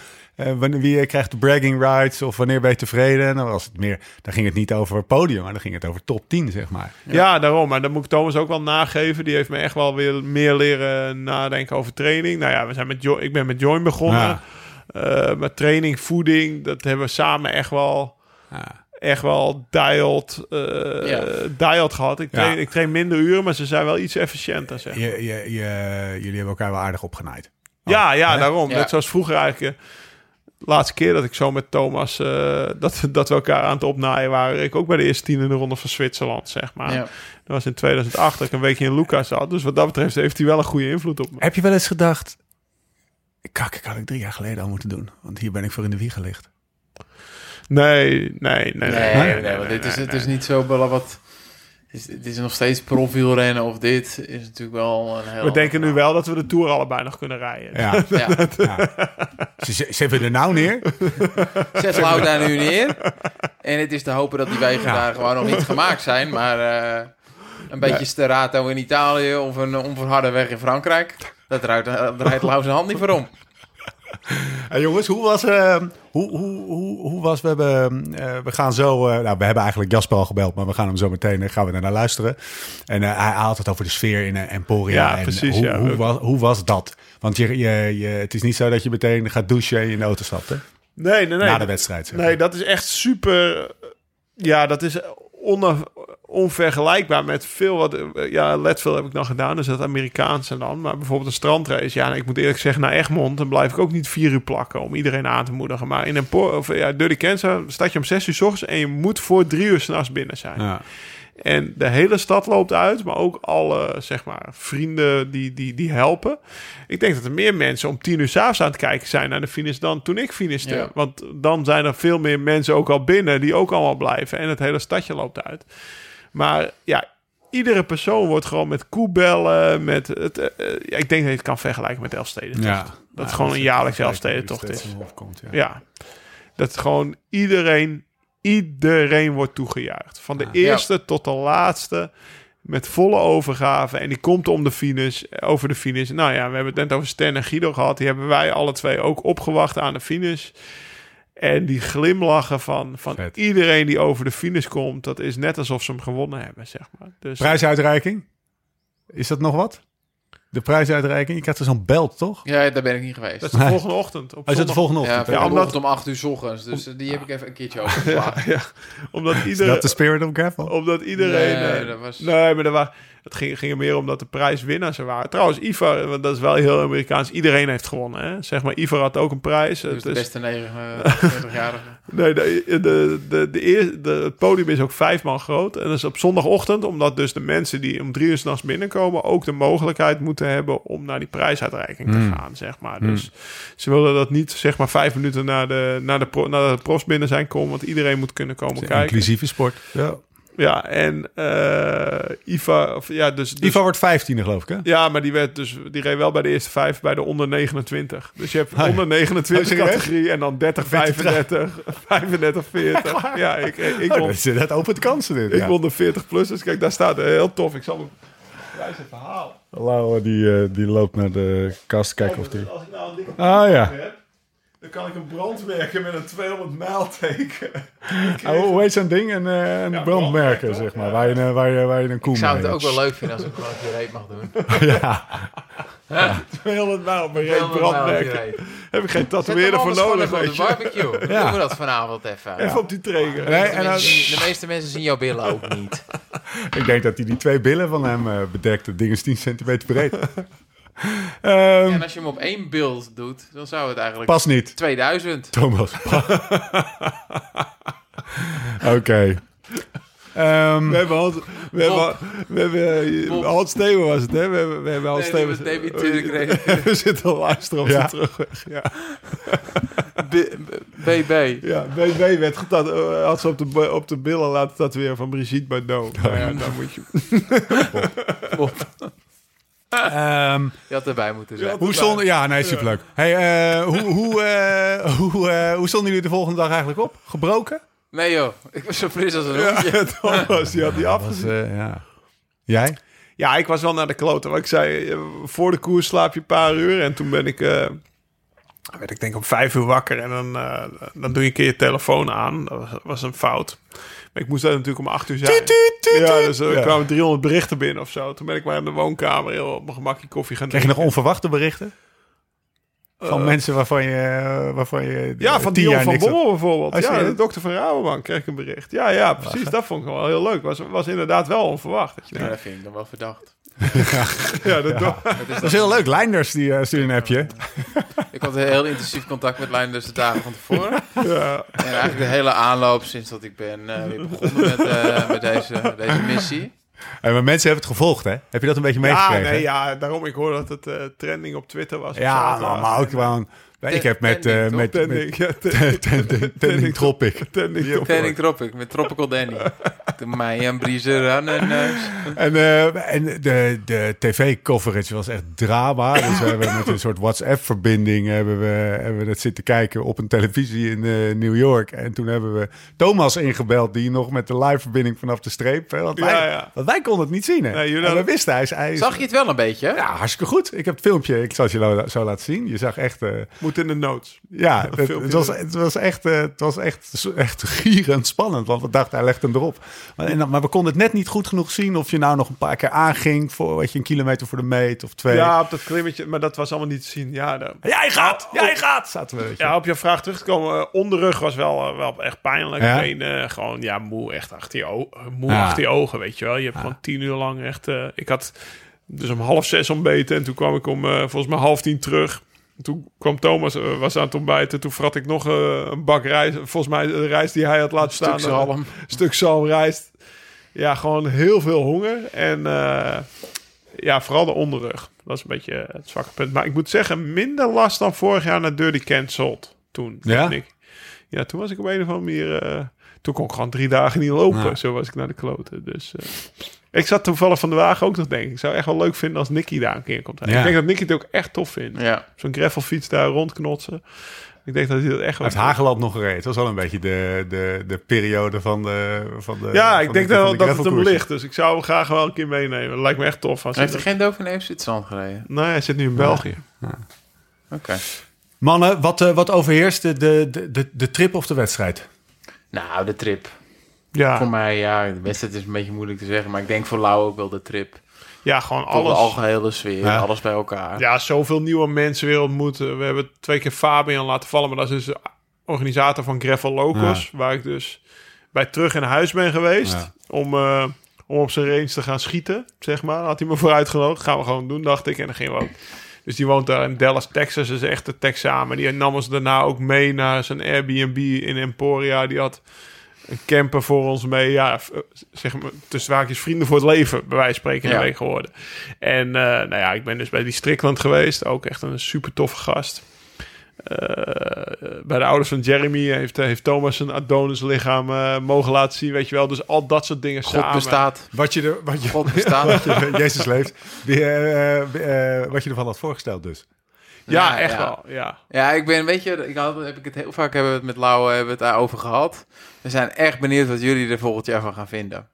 wanneer, wie krijgt de bragging rights of wanneer ben je tevreden. En dan was het meer, dan ging het niet over podium, maar dan ging het over top 10, zeg maar. Ja. daarom. Maar dan moet ik Thomas ook wel nageven. Die heeft me echt wel weer meer leren nadenken over training. Nou ja, we zijn met jo ik ben met Join begonnen. Ja. Eh, met training, voeding, dat hebben we samen echt wel, Ja. echt wel dialed, eh Ja. dialed gehad. Ik train, Ja. ik train minder uren, maar ze zijn wel iets efficiënter. Zeg. Je, je, je, jullie hebben elkaar wel aardig opgenaaid. ja, ja, hè? daarom. Ja. Net zoals vroeger eigenlijk. Laatste keer dat ik zo met Thomas, eh, dat, dat we elkaar aan het opnaaien waren, ik ook bij de eerste tien in de ronde van Zwitserland, zeg maar. Ja. Dat was in 2008 dat ik een weekje in Lucas zat. Dus wat dat betreft heeft hij wel een goede invloed op me. Heb je wel eens gedacht... Kak, ik had ik drie jaar geleden al moeten doen. Want hier ben ik voor in de wieg gelegd. Nee, nee, nee. Nee, nee, nee, nee, want dit is, het is niet zo wat. Het is, het is nog steeds profielrennen of dit is natuurlijk wel een heel. We denken nu wel dat we de Tour allebei nog kunnen rijden. Ja. Ja, ja. Ze, ze zetten er nou neer. zet Lau daar nu neer. En het is te hopen dat die wegen daar gewoon nog niet gemaakt zijn. Maar eh, een beetje Sterato in Italië of een onverharde weg in Frankrijk. Dat draait, daar draait Lau zijn hand niet voor om. Hey jongens, hoe was, eh, hoe, hoe, hoe, hoe was we hebben, eh, we gaan zo, eh, nou we hebben eigenlijk Jasper al gebeld, maar we gaan hem zo meteen, gaan we naar luisteren. En hij haalt het over de sfeer in Emporia. Ja, en precies, Hoe, ja. hoe, was, hoe was dat? Want je, je, je, het is niet zo dat je meteen gaat douchen en in de auto stapt, hè? Nee, nee, nee. Na de wedstrijd. zeg maar. Nee, dat is echt super. Ja, dat is onvergelijkbaar met veel wat. Ja, Leadville heb ik dan gedaan, dus dat Amerikaanse dan. Maar bijvoorbeeld een strandrace. Ja, ik moet eerlijk zeggen, naar Egmond, dan blijf ik ook niet vier uur plakken om iedereen aan te moedigen. Maar in een of ja, Dirty Kansas start je om zes uur s ochtends en je moet voor drie uur s'nachts binnen zijn. Ja. En de hele stad loopt uit, maar ook alle zeg maar, vrienden die, die, die helpen. Ik denk dat er meer mensen om tien uur s'avonds aan het kijken zijn naar de finish dan toen ik finishte. Ja. Want dan zijn er veel meer mensen ook al binnen die ook allemaal blijven. En het hele stadje loopt uit. Maar ja, iedere persoon wordt gewoon met koebellen, met het, eh, eh, ja, ik denk dat je het kan vergelijken met Elfsteden. Ja. Dat Ja, gewoon een jaarlijks Elfstedentocht is. komt, ja. Ja, dat gewoon iedereen, iedereen wordt toegejuicht. Van de Ah. eerste tot de laatste. Met volle overgave. En die komt om de finish, over de finish. Nou ja, we hebben het net over Stan en Guido gehad. Die hebben wij alle twee ook opgewacht aan de finish. En die glimlachen van, van Vet. iedereen die over de finish komt. Dat is net alsof ze hem gewonnen hebben, zeg maar. Dus Prijsuitreiking? Is dat nog wat? De prijsuitreiking? Je krijgt er zo'n belt, toch? Ja, daar ben ik niet geweest. dat is de volgende ochtend. Op Oh, is dat de volgende Ja, ochtend? ja, omdat- om 8 uur 's ochtends. Dus eh, die heb ik even een keertje overgeslagen. Ja, omdat Is iedereen... dat de spirit of gravel? Omdat iedereen... Nee, eh, dat was- nee maar er was, het ging, ging er meer om dat de prijswinnaars er waren. Trouwens, Ivar, want dat is wel heel Amerikaans. Iedereen heeft gewonnen. Hè? Zeg maar, Ivar had ook een prijs. Dus Het de is- beste 49-jarige. nee, de, de, de, de, de, het podium is ook vijf man groot. En dat is op zondagochtend, omdat dus de mensen die om drie uur s'nachts binnenkomen... ook de mogelijkheid moeten hebben om naar die prijsuitreiking te gaan, zeg maar. Dus ze willen dat niet, zeg maar, vijf minuten naar de, naar de, pro, naar de profs binnen zijn komen... want iedereen moet kunnen komen kijken. inclusieve sport. Ja. Ja, en eh Ivar... Of, ja, dus, dus Ivar wordt 15 geloof ik, hè? Ja, maar die werd dus die reed wel bij de eerste vijf bij de onder 29. Dus je hebt Ah, onder 29 Oh, serieus? categorie en dan 30, 35, 35, 40. Ja, ik, ik, ik, Oh, won, dat, is, opent kansen dit. ik ja. won de 40 plus. Dus kijk, daar staat eh, heel tof. Ik zal hem prijs even halen. Laura die, eh, die loopt naar de kast kijken of die... Als ik nou een dikke Ah ja. heb, dan kan ik een brandmerken met een 200 mijl teken. Oh, hoe heet zo'n ding? Een, eh, een Ja, brandmerken, brandmerk, zeg maar. ja. Waar je, een- waar je, waar je een koe Ik zou mee het ook wel leuk vinden als ik gewoon een reet mag doen. Ja, 200 mijl, Heel normaal brandmerken. reet. Heb ik geen tatoeëerder voor nodig, weet je. barbecue. Dan Ja. doen we dat vanavond even. Even op die. Nee, De, en zien, de meeste mensen zien jouw billen ook niet. ik denk dat hij die twee billen van hem eh, bedekt. Het ding is 10 centimeter breed. Ehm, En als je hem op één beeld doet, dan zou het eigenlijk pas niet, 2000. Thomas. Oké. Ehm, We hebben Hans, we hebben, we hebben, Bob. Hans Steven was het, hè? We hebben, we hebben Hans Nee, Steven. was David Turk. We zitten al luisteren op Ja. de terugweg. Ja, BB. ja BB werd getat, eh, had ze op de, op de billen laten tatoeëren van Brigitte Bardot. Nou ja, daar moet je... ehm, Je had erbij moeten zijn. hoe stonden... Ja, nee, superleuk. Hey, eh, hoe, hoe, eh, hoe, eh, hoe stonden jullie de volgende dag eigenlijk op? Gebroken? Nee joh, ik was zo fris als een Ja, hondje. Thomas, die had die Was, afgezien. ja. Jij? Ja, ik was wel naar de kloten. Want ik zei, voor de koers slaap je een paar uur. En toen ben ik, eh, werd ik denk om vijf uur wakker. En dan, eh, dan doe je een keer je telefoon aan. Dat was, was een fout. Ik moest daar natuurlijk om acht uur zijn. Ja, dus er Ja. kwamen 300 berichten binnen of zo. Toen ben ik maar in de woonkamer heel op mijn gemakje koffie gaan Krijg je nog drinken. onverwachte berichten? Van Eh, mensen waarvan je, waarvan je Ja, van Dion van had- Bommel bijvoorbeeld. Oh, ja, de dokter van Rabobank kreeg ik een bericht. Ja, ja, precies. Dat vond ik wel heel leuk. Was, was inderdaad wel onverwacht. Dat je Ja, dat vind ik dan wel verdacht. Ja, dat Dat is heel leuk. Leinders die uh, sturen een appje. Ik had heel intensief contact met Lijn dus de dagen van tevoren. ja. En eigenlijk de hele aanloop sinds dat ik ben eh, weer begonnen met, eh, met deze, deze missie. Hey, maar mensen hebben het gevolgd, hè? Heb je dat een beetje Ja, meegekregen? nee, ja, daarom ik hoor dat het eh, trending op Twitter was. Ja, maar, maar ook gewoon... Ik heb met... eh, Tending, met, met, Tending, ja, tending, Tending- Tending Tropic. tending Tropic met Tropical Danny. De mij en Briezer aan en neus. En, eh, en de, de tv-coverage was echt drama. Dus we hebben met een soort WhatsApp-verbinding hebben we, hebben we het zitten kijken op een televisie in eh, New York. En toen hebben we Thomas ingebeld, die nog met de live-verbinding vanaf de streep. hè, Want wij, Ja, ja. Want wij konden het niet zien. Hè. Nee, jullie en we wisten, hij is... Hij is Zag je het wel een beetje? Ja, hartstikke goed. Ik heb het filmpje, ik zal het je zo laten zien. Je zag echt... Moet in de notes. ja, het, was, het was echt, eh, het was echt, echt gierend spannend. Want we dachten, hij legt hem erop. Maar, en maar we konden het net niet goed genoeg zien of je nou nog een paar keer aanging voor wat je een kilometer voor de meet of twee. Ja, op dat klimmetje, maar dat was allemaal niet te zien. Ja, Jij gaat, jij gaat, zaten we. ja op je vraag terug te komen. eh, onderrug was wel, eh, wel echt pijnlijk. Ja? Benen gewoon, ja, moe echt achter je, o- moe Ja. achter je ogen, weet je wel. Je hebt gewoon tien uur lang echt... ik had dus om half zes ontbeten en toen kwam ik om volgens mij half tien terug. Toen kwam Thomas, eh, was aan het ontbijten. Toen vrat ik nog eh, een bak rijst. Volgens mij de rijst die hij had laten staan. Stuk eh, zalm. stuk zalmrijst. Ja, gewoon heel veel honger. En ja, vooral de onderrug. Dat is een beetje het zwakke punt. Maar ik moet zeggen, minder last dan vorig jaar naar Dirty Cancelled. Toen. Ja? Ik. Ja, toen was ik op een of andere manier... toen kon ik gewoon drie dagen niet lopen. Ja. Zo was ik naar de kloten. Dus ik zat toevallig van de wagen ook nog denken. Ik zou echt wel leuk vinden als Nicky daar een keer komt. Ja. Ik denk dat Nicky het ook echt tof vindt. Ja. Zo'n gravelfiets daar rondknotsen. Ik denk dat hij dat echt Hij wel... heeft Hageland nog gereden. Het was wel een beetje de, de, de periode van de van de Ja, van ik de- denk wel de dat het hem ligt. Dus ik zou hem graag wel een keer meenemen. Dat lijkt me echt tof. Als Heeft er hij- geen Dauphiné of Zwitserland gereden? Nee, hij zit nu in België. Oké. Mannen, wat, eh, wat overheerst de, de, de, de trip of de wedstrijd? Nou, de trip. Ja, Voor mij, ja, de wedstrijd is een beetje moeilijk te zeggen. Maar ik denk voor Lau ook wel de trip. ja gewoon Alles. De algehele sfeer, Ja. alles bij elkaar. Ja, zoveel nieuwe mensen weer ontmoeten. We hebben twee keer Fabian laten vallen. Maar dat is dus de organisator van Gravel Locos. Waar ik dus bij terug in huis ben geweest. Ja. Om, eh, om op zijn range te gaan schieten, zeg maar. Had hij me voor uitgenodigd. Gaan we gewoon doen, dacht ik. En dan gingen we ook. Dus die woont daar in Dallas, Texas. Dat is echt de Texaan. Die nam ons daarna ook mee naar zijn Airbnb in Emporia. Die had een camper voor ons mee. Ja, f- zeg maar, tussen waakjes vrienden voor het leven, bij wijze van spreken, in Ja. geworden. En eh, nou ja, ik ben dus bij die Strickland geweest. Ook echt een super toffe gast. Eh, bij de ouders van Jeremy heeft, heeft Thomas zijn Adonis lichaam eh, mogen laten zien. Weet je wel, dus al dat soort dingen God samen. bestaat. Wat je, er, wat je, God bestaat. Jezus leeft. Die, eh, eh, eh, wat je ervan had voorgesteld dus. Ja, Ja, echt ja. wel. Ja. Ja, ik ben, weet je, ik had, heb ik het heel vaak hebben we het met Lau hebben we het daarover gehad. We zijn echt benieuwd wat jullie er volgend jaar van gaan vinden.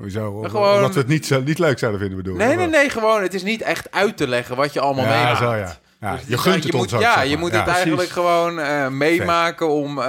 Hoezo? Gewoon- Omdat we het niet, niet leuk zouden vinden, bedoel? Nee, nee, nee, gewoon. Het is niet echt uit te leggen wat je allemaal Ja, meemaakt. zo ja. ja Dus je gunt het moet, ons ook, Ja, zeg je maar. moet Ja, het eigenlijk gewoon eh, meemaken om, eh,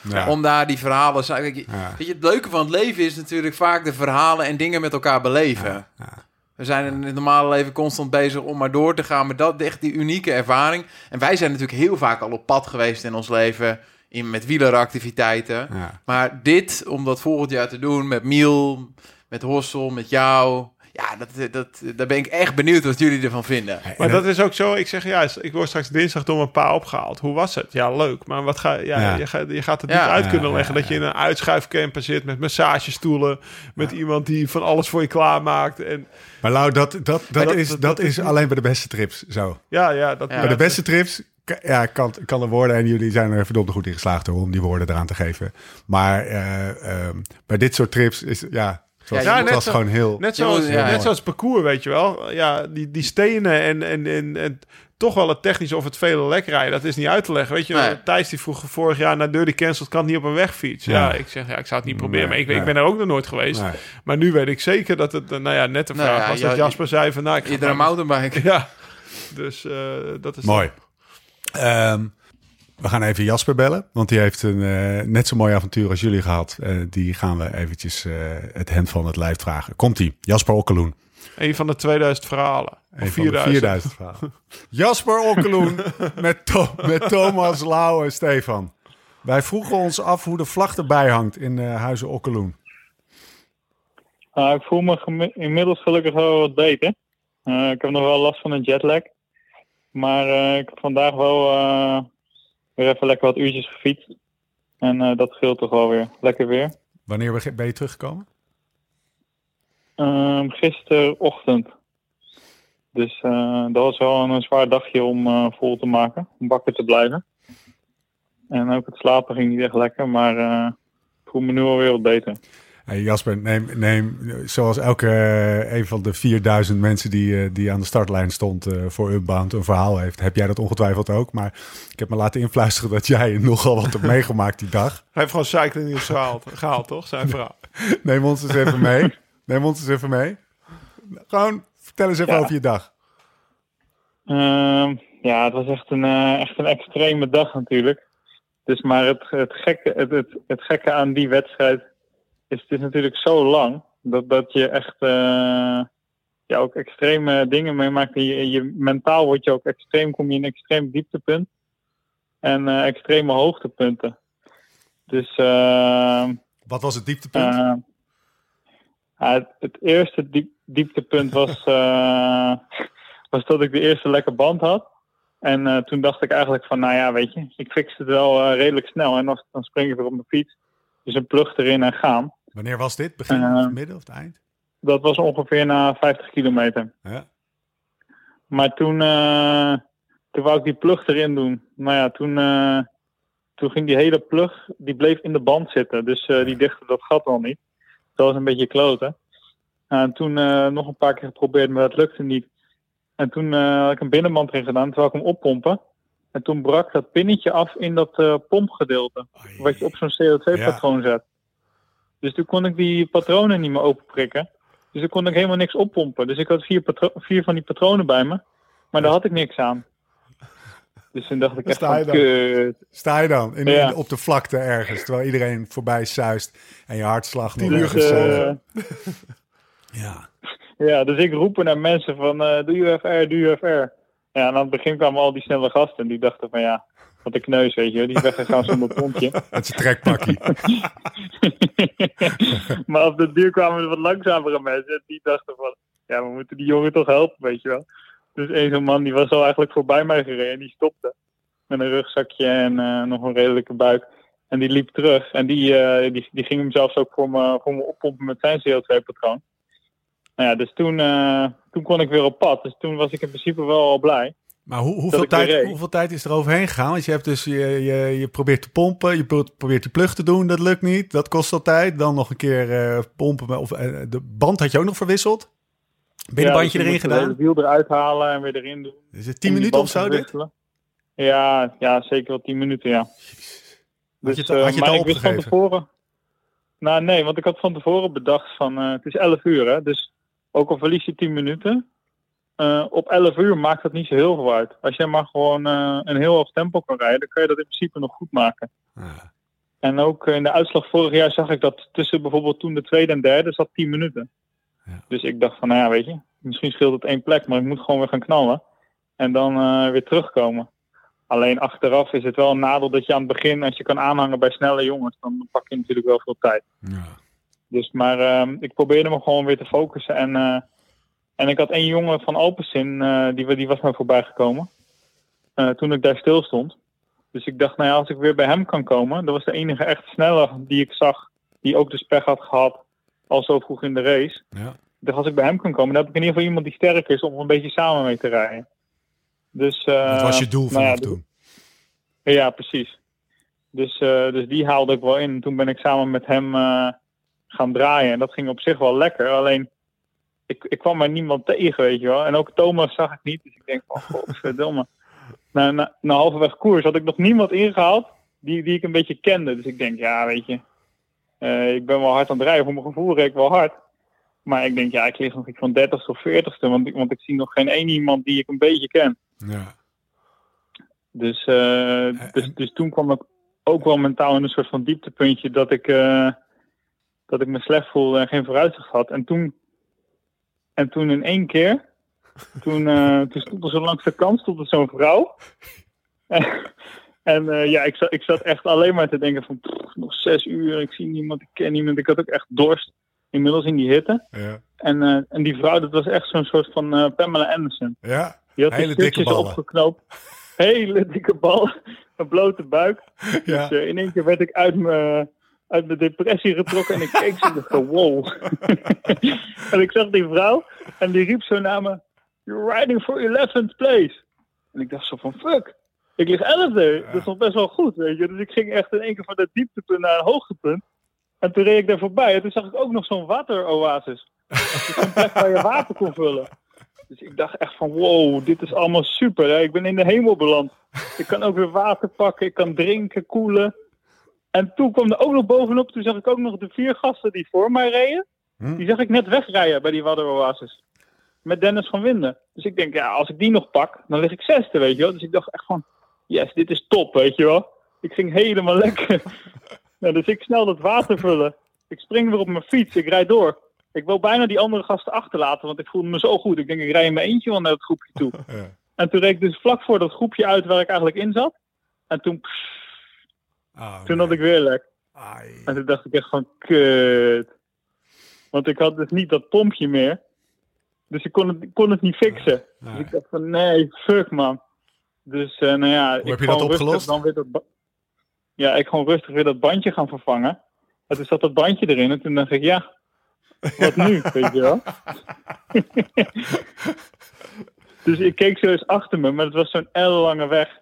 Ja. om daar die verhalen... Weet je, Ja. weet je, het leuke van het leven is natuurlijk vaak de verhalen en dingen met elkaar beleven. ja. We zijn in het normale leven constant bezig om maar door te gaan met dat echt die unieke ervaring. En wij zijn natuurlijk heel vaak al op pad geweest in ons leven in, met wieleractiviteiten. Ja. Maar dit, om dat volgend jaar te doen met Miel, met Hossel, met jou. Ja, dat, dat, daar ben ik echt benieuwd wat jullie ervan vinden. Maar dat is ook zo. Ik zeg, ja, ik word straks dinsdag door mijn pa opgehaald. Hoe was het? Ja, leuk. Maar wat ga, ja, Ja. Je, gaat, je gaat het Ja. niet uit kunnen leggen. ja, dat je in een uitschuifcamper zit met massagestoelen. Met iemand die van alles voor je klaarmaakt. En Maar Lau, dat, dat, dat, dat- is, dat- dat, dat is alleen bij de beste trips zo. ja, ja, dat, Ja. bij de beste trips ja, kan, kan er worden. En jullie zijn er verdomd goed in geslaagd hoor, om die woorden eraan te geven. Maar eh, ehm, bij dit soort trips is ja, het was, Ja, het net was zo- gewoon heel. Net zoals, ja. net zoals het parcours, weet je wel. Ja, die, die stenen en, en, en, en toch wel het technische of het vele lek rijden. Dat is niet uit te leggen. Weet je, Nee. Thijs die vroeg vorig jaar naar Dirty Cancelled kan het niet op een wegfiets. Ja, Ja. ik zeg, ja, ik zou het niet proberen. Nee, maar ik, nee. ik ben er ook nog nooit geweest. Nee. Maar nu weet ik zeker dat het, eh, nou ja, net de Nou vraag ja, was ja, dat Jasper zei van, nou, ik ga Iedere mountainbike. Ja, dus eh, dat is... Mooi. Ehm, we gaan even Jasper bellen, want die heeft een eh, net zo mooi avontuur als jullie gehad. Eh, die gaan we eventjes eh, het hem van het lijf vragen. Komt-ie, Jasper Okkeloen. Een van de 2000 verhalen. Of Een van de 4000. 4000 vragen. Jasper Okkeloen met, To- met Thomas Lauw en Stefan. Wij vroegen ons af hoe de vlag erbij hangt in eh, Huizen Okkeloen. Nou, ik voel me inmiddels gelukkig wel wat beter. Eh, ik heb nog wel last van een jetlag. Maar eh, ik heb vandaag wel eh, weer even lekker wat uurtjes gefietst. En eh, dat scheelt toch wel weer. Lekker weer. Wanneer ben je teruggekomen? Ehm, gisterochtend. Dus dat was wel een, zwaar dagje om vol te maken. Om wakker te blijven. En ook het slapen ging niet echt lekker. Maar ik voel me nu alweer wat beter. Hey Jasper, neem, neem zoals elke eh, een van de 4000 mensen die, eh, die aan de startlijn stond eh, voor Unbound een verhaal heeft. Heb jij dat ongetwijfeld ook? Maar ik heb me laten influisteren dat jij nogal wat hebt meegemaakt die dag. Hij heeft gewoon cycling nieuws gehaald, gehaald toch? Zijn verhaal. Neem ons eens even mee. Neem ons eens even mee. Gewoon vertel eens even Ja. over je dag. Ehm, ja, het was echt een, eh, echt een extreme dag natuurlijk. Dus maar het, het, gekke, het, het, het gekke aan die wedstrijd is het is natuurlijk zo lang dat, dat je echt eh, ja, ook extreme dingen meemaakt. Je, je, mentaal word je ook extreem, kom je in extreem dieptepunt en eh, extreme hoogtepunten. Dus ehm, Wat was het dieptepunt? eh, het, het eerste diep, dieptepunt was, eh, was dat ik de eerste lekke band had. En eh, toen dacht ik eigenlijk van, nou ja, weet je, ik fix het wel eh, redelijk snel. En dan, dan spring ik weer op mijn fiets. Dus een plug erin en gaan. Wanneer was dit? Begin, eh, of midden of het eind? Dat was ongeveer na 50 kilometer. Ja. Maar toen, eh, toen wou ik die plug erin doen. Nou ja, toen, eh, toen ging die hele plug, die bleef in de band zitten. Dus eh, die dichtte dat gat al niet. Dat was een beetje kloten. En toen eh, nog een paar keer geprobeerd, maar dat lukte niet. En toen eh, had ik een binnenband erin gedaan, terwijl ik hem oppompen. En toen brak dat pinnetje af in dat eh, pompgedeelte. Wat je op zo'n CO2-patroon zet. Dus toen kon ik die patronen niet meer openprikken. Dus toen kon ik helemaal niks oppompen. Dus ik had vier, vier van die patronen bij me. Maar daar had ik niks aan. Dus toen dacht ik echt sta je dan. kut. Sta je dan in, Ja. in- op de vlakte ergens, terwijl iedereen voorbij zuist en je hartslag nog uur ergens... Dus, eh, eh, ja. ja, dus ik roepen naar mensen van, eh doe je FR, doe je FR. Ja, en aan het begin kwamen al die snelle gasten. Die dachten van, ja, wat een kneus, weet je. wel. Die is weggegaan zonder pompje. Met zijn trekpakkie. maar op de duur kwamen er wat langzamere mensen. Die dachten van, ja, we moeten die jongen toch helpen, weet je wel. Dus één zo'n man, die was al eigenlijk voorbij mij gereden. En die stopte. Met een rugzakje en eh, nog een redelijke buik. En die liep terug. En die, eh, die, die ging hem zelfs ook voor me, voor me oppompen met zijn CO2-patroon. Nou ja, dus toen, eh, toen kon ik weer op pad. Dus toen was ik in principe wel al blij. Maar hoe, hoeveel, tijd, hoeveel tijd is er overheen gegaan? Want je hebt dus, je, je, je probeert te pompen, je pro- probeert die plug te doen, dat lukt niet. Dat kost al tijd. Dan nog een keer eh, pompen. Of, eh, de band had je ook nog verwisseld? Binnenbandje Ja, dus erin gedaan? Het wiel eruit halen en weer erin doen. Is het 10 om die minuten of zo dit? Ja, ja, zeker wel 10 minuten, ja. Had je het- Dus, had eh, je het al van tevoren. Nou, nee, want ik had van tevoren bedacht van het is 11 uur, hè. Dus ook al verlies je 10 minuten, eh, op 11 uur maakt dat niet zo heel veel uit. Als je maar gewoon eh, een heel hoog tempo kan rijden, dan kan je dat in principe nog goed maken. Ja. En ook in de uitslag vorig jaar zag ik dat tussen bijvoorbeeld toen de tweede en derde zat 10 minuten. Ja. Dus ik dacht van, nou ja, weet je, misschien scheelt het één plek, maar ik moet gewoon weer gaan knallen. En dan eh, weer terugkomen. Alleen achteraf is het wel een nadeel dat je aan het begin, als je kan aanhangen bij snelle jongens, dan pak je natuurlijk wel veel tijd. Ja. Dus, maar ehm, ik probeerde me gewoon weer te focussen. En, en ik had één jongen van Alpecin, eh die, die was mij voorbij gekomen. eh, toen ik daar stil stond. Dus ik dacht, nou ja, als ik weer bij hem kan komen. Dat was de enige echt snelle die ik zag. Die ook de spech had gehad. Al zo vroeg in de race. Ja. Dacht, als ik bij hem kan komen, dan heb ik in ieder geval iemand die sterk is om een beetje samen mee te rijden. Dus, eh, Dat was je doel nou vanaf ja, toen. ja, precies. Dus, dus die haalde ik wel in. En toen ben ik samen met hem gaan draaien. En dat ging op zich wel lekker. Alleen, ik, ik kwam maar niemand tegen, weet je wel. En ook Thomas zag ik niet. Dus ik denk van, godverdomme. na, na, na halverwege koers had ik nog niemand ingehaald die, die ik een beetje kende. Dus ik denk, ja, weet je. eh, ik ben wel hard aan het rijden. Voor mijn gevoel reed ik wel hard. Maar ik denk, ja, ik lig nog iets van 30ste of 40ste. Want, ik- want ik zie nog geen één iemand die ik een beetje ken. Ja. Dus, eh, dus, dus toen kwam ik ook wel mentaal in een soort van dieptepuntje dat ik, eh, dat ik me slecht voelde en geen vooruitzicht had. En toen, en toen in één keer, toen, eh, toen stond er zo langs de kant stond er zo'n vrouw. en eh, ja, ik zat, ik zat echt alleen maar te denken van pff, nog zes uur, ik zie niemand, ik ken niemand. Ik had ook echt dorst, inmiddels in die hitte. Ja. En, eh, en die vrouw, dat was echt zo'n soort van Pamela Anderson. Ja, Die had Hele dikke ballen. opgeknoopt. Hele dikke bal. Een blote buik. ja. Dus, in één keer werd ik uit mijn, uit mijn depressie getrokken en ik keek zo en dacht, wow. en ik zag die vrouw en die riep zo naar me, you're riding for 11th place. En ik dacht zo van, fuck, ik lig 11e. Dat is nog best wel goed, weet je. Dus ik ging echt in één keer van dat dieptepunt naar een hoogtepunt. En toen reed ik daar voorbij en toen zag ik ook nog zo'n wateroasis. Dus zo'n plek waar je water kon vullen. Dus ik dacht echt van, wow, dit is allemaal super. Hè? Ik ben in de hemel beland. Ik kan ook weer water pakken, ik kan drinken, koelen. En toen kwam er ook nog bovenop, toen zag ik ook nog de vier gasten die voor mij reden. Hm? Die zag ik net wegrijden bij die Wadderoasis. Met Dennis van Winden. Dus ik denk, ja, als ik die nog pak, dan lig ik zesde, weet je wel. Dus ik dacht echt van, yes, dit is top, weet je wel. Ik ging helemaal lekker. nou, dus ik snel dat water vullen. Ik spring weer op mijn fiets, ik rijd door. Ik wil bijna die andere gasten achterlaten, want ik voelde me zo goed. Ik denk, ik rij in mijn eentje wel naar het groepje toe. Ja. En toen reed ik dus vlak voor dat groepje uit waar ik eigenlijk in zat. En toen, Oh, toen had ik weer lek. Ai. En toen dacht ik echt van, kut. Want ik had dus niet dat pompje meer. Dus ik kon het, kon het niet fixen. Dus ik dacht van, nee, fuck man. Dus eh, nou ja, ik heb je gewoon dat rustig opgelost? Dan weer dat ja, ik gewoon rustig weer dat bandje gaan vervangen. En toen zat dat bandje erin en toen dacht ik, ja, wat nu, weet je wel. dus ik keek zo eens achter me, maar het was zo'n ellenlange weg.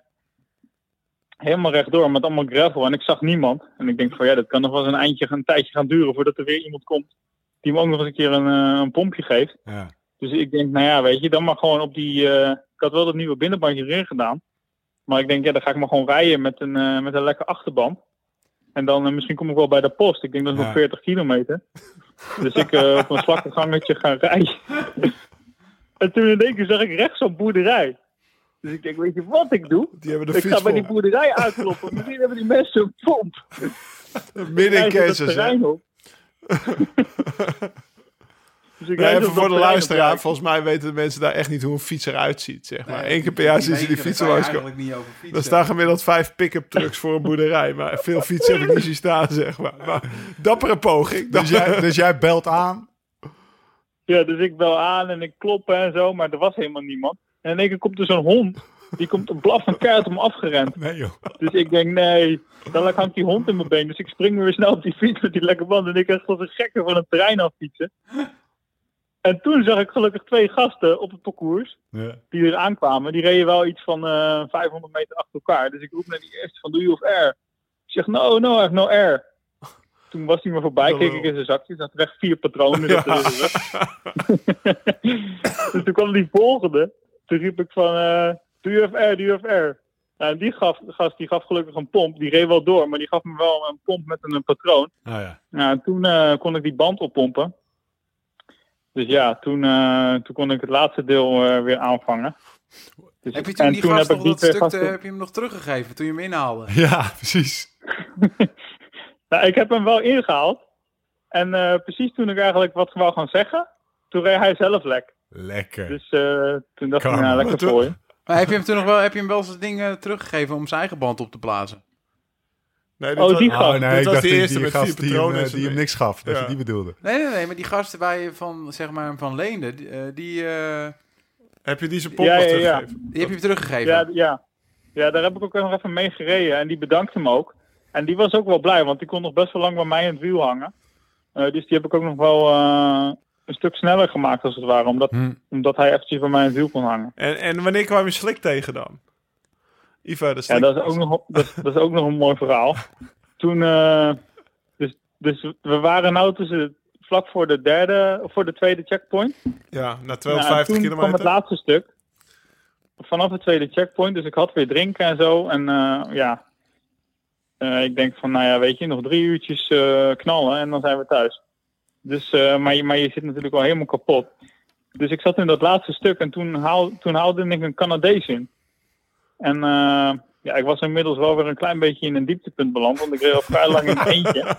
Helemaal rechtdoor, met allemaal gravel en ik zag niemand. En ik denk van, ja, dat kan nog wel eens een eindje, een tijdje gaan duren voordat er weer iemand komt die me ook nog eens een keer een, eh, een pompje geeft. Ja. Dus ik denk, nou ja, weet je, dan maar gewoon op die. eh, ik had wel dat nieuwe binnenbandje erin gedaan. Maar ik denk, ja, dan ga ik maar gewoon rijden met een, eh, met een lekker achterband. En dan misschien kom ik wel bij de post. Ik denk dat is Ja. nog 40 kilometer. Dus ik op een slakkengangetje ga rijden. en toen in één keer zag ik rechts zo'n boerderij. Dus ik denk, weet je wat ik doe? Die hebben de Ik fiets ga bij die boerderij uitkloppen. Misschien hebben die mensen een pomp. Midden in hè? op. Dus ik Nee, even dat voor de luisteraar. Volgens mij weten de mensen daar echt niet hoe een fiets eruit ziet. Zeg maar. Nee, Eén keer per jaar zien ze die fietsen langskomen. eigenlijk niet over fietsen. Er staan gemiddeld vijf pick-up trucks voor een boerderij. Maar veel fietsen heb ik niet zien staan, zeg maar. maar dappere poging. Dus, jij, dus jij belt aan. Ja, dus ik bel aan en ik klop en zo, maar er was helemaal niemand. En in één keer komt er zo'n hond, die komt een blaf van keihard om afgerend. Nee joh. Dus ik denk, nee, dan hangt die hond in mijn been. Dus ik spring weer snel op die fiets met die lekker band. En ik echt als een gekke van het terrein affietsen. En toen zag ik gelukkig twee gasten op het parcours, Ja. die er aankwamen. Die reden wel iets van eh 500 meter achter elkaar. Dus ik roep naar die eerste van, do you have air? Ik zeg, no, no, I have no air. Toen was hij me voorbij, keek ik in zijn zakje, zat er echt vier patronen. Zak. dus toen kwam die volgende. Toen riep ik van, eh do you have air, do you have air? Nou, en die gaf, gast die gaf gelukkig een pomp. Die reed wel door, maar die gaf me wel een pomp met een, een patroon. Oh, ja. Nou, en toen eh, kon ik die band oppompen. Dus ja, toen, eh, toen kon ik het laatste deel eh, weer aanvangen. Dus Heb je toen en die toen gast heb nog ik dat stuk, eh, gasten... heb je hem nog teruggegeven toen je hem inhaalde? ja, precies. Nou, ik heb hem wel ingehaald. En eh, precies toen ik eigenlijk wat wou gaan zeggen, toen reed hij zelf lek. Lekker. Dus eh, toen dacht ik, nou, lekker voor je. Maar heb je hem toen nog wel, heb je hem wel zijn dingen teruggegeven om zijn eigen band op te blazen? Nee, Oh, was- die oh nee, dit ik was dacht de die, eerste die met gast die hem, eh, die hem niks gaf. Dat Ja. je die bedoelde. Nee, nee, nee, maar die gasten waar je van, zeg maar, van leende, die, eh, die, eh, Heb je die zijn pomp Ja, ja, ja. teruggegeven? die heb je hem teruggegeven. Ja, ja. ja, daar heb ik ook nog even mee gereden. En die bedankte hem ook. En die was ook wel blij, want die kon nog best wel lang bij mij in het wiel hangen. Eh, dus die heb ik ook nog wel eh, een stuk sneller gemaakt, als het ware. Omdat, Hm. omdat hij eventjes bij mij in het wiel kon hangen. En, en wanneer kwam je slik tegen dan? Ivo, de Ja, slik. dat is ook nog, dat, dat is ook nog een mooi verhaal. Toen, eh, dus, dus we waren nou tussen vlak voor de derde, voor de tweede checkpoint. Ja, na Nou, en 250 toen kwam het laatste stuk. Vanaf de tweede checkpoint, dus ik had weer drinken en zo. En eh, ja, Eh, ik denk van, nou ja, weet je, nog drie uurtjes eh, knallen en dan zijn we thuis. Dus, eh, maar, je, maar je zit natuurlijk wel helemaal kapot. Dus ik zat in dat laatste stuk en toen, haal, toen haalde ik een Canadees in. En eh, ja, ik was inmiddels wel weer een klein beetje in een dieptepunt beland, want ik reed al vrij lang in het eentje.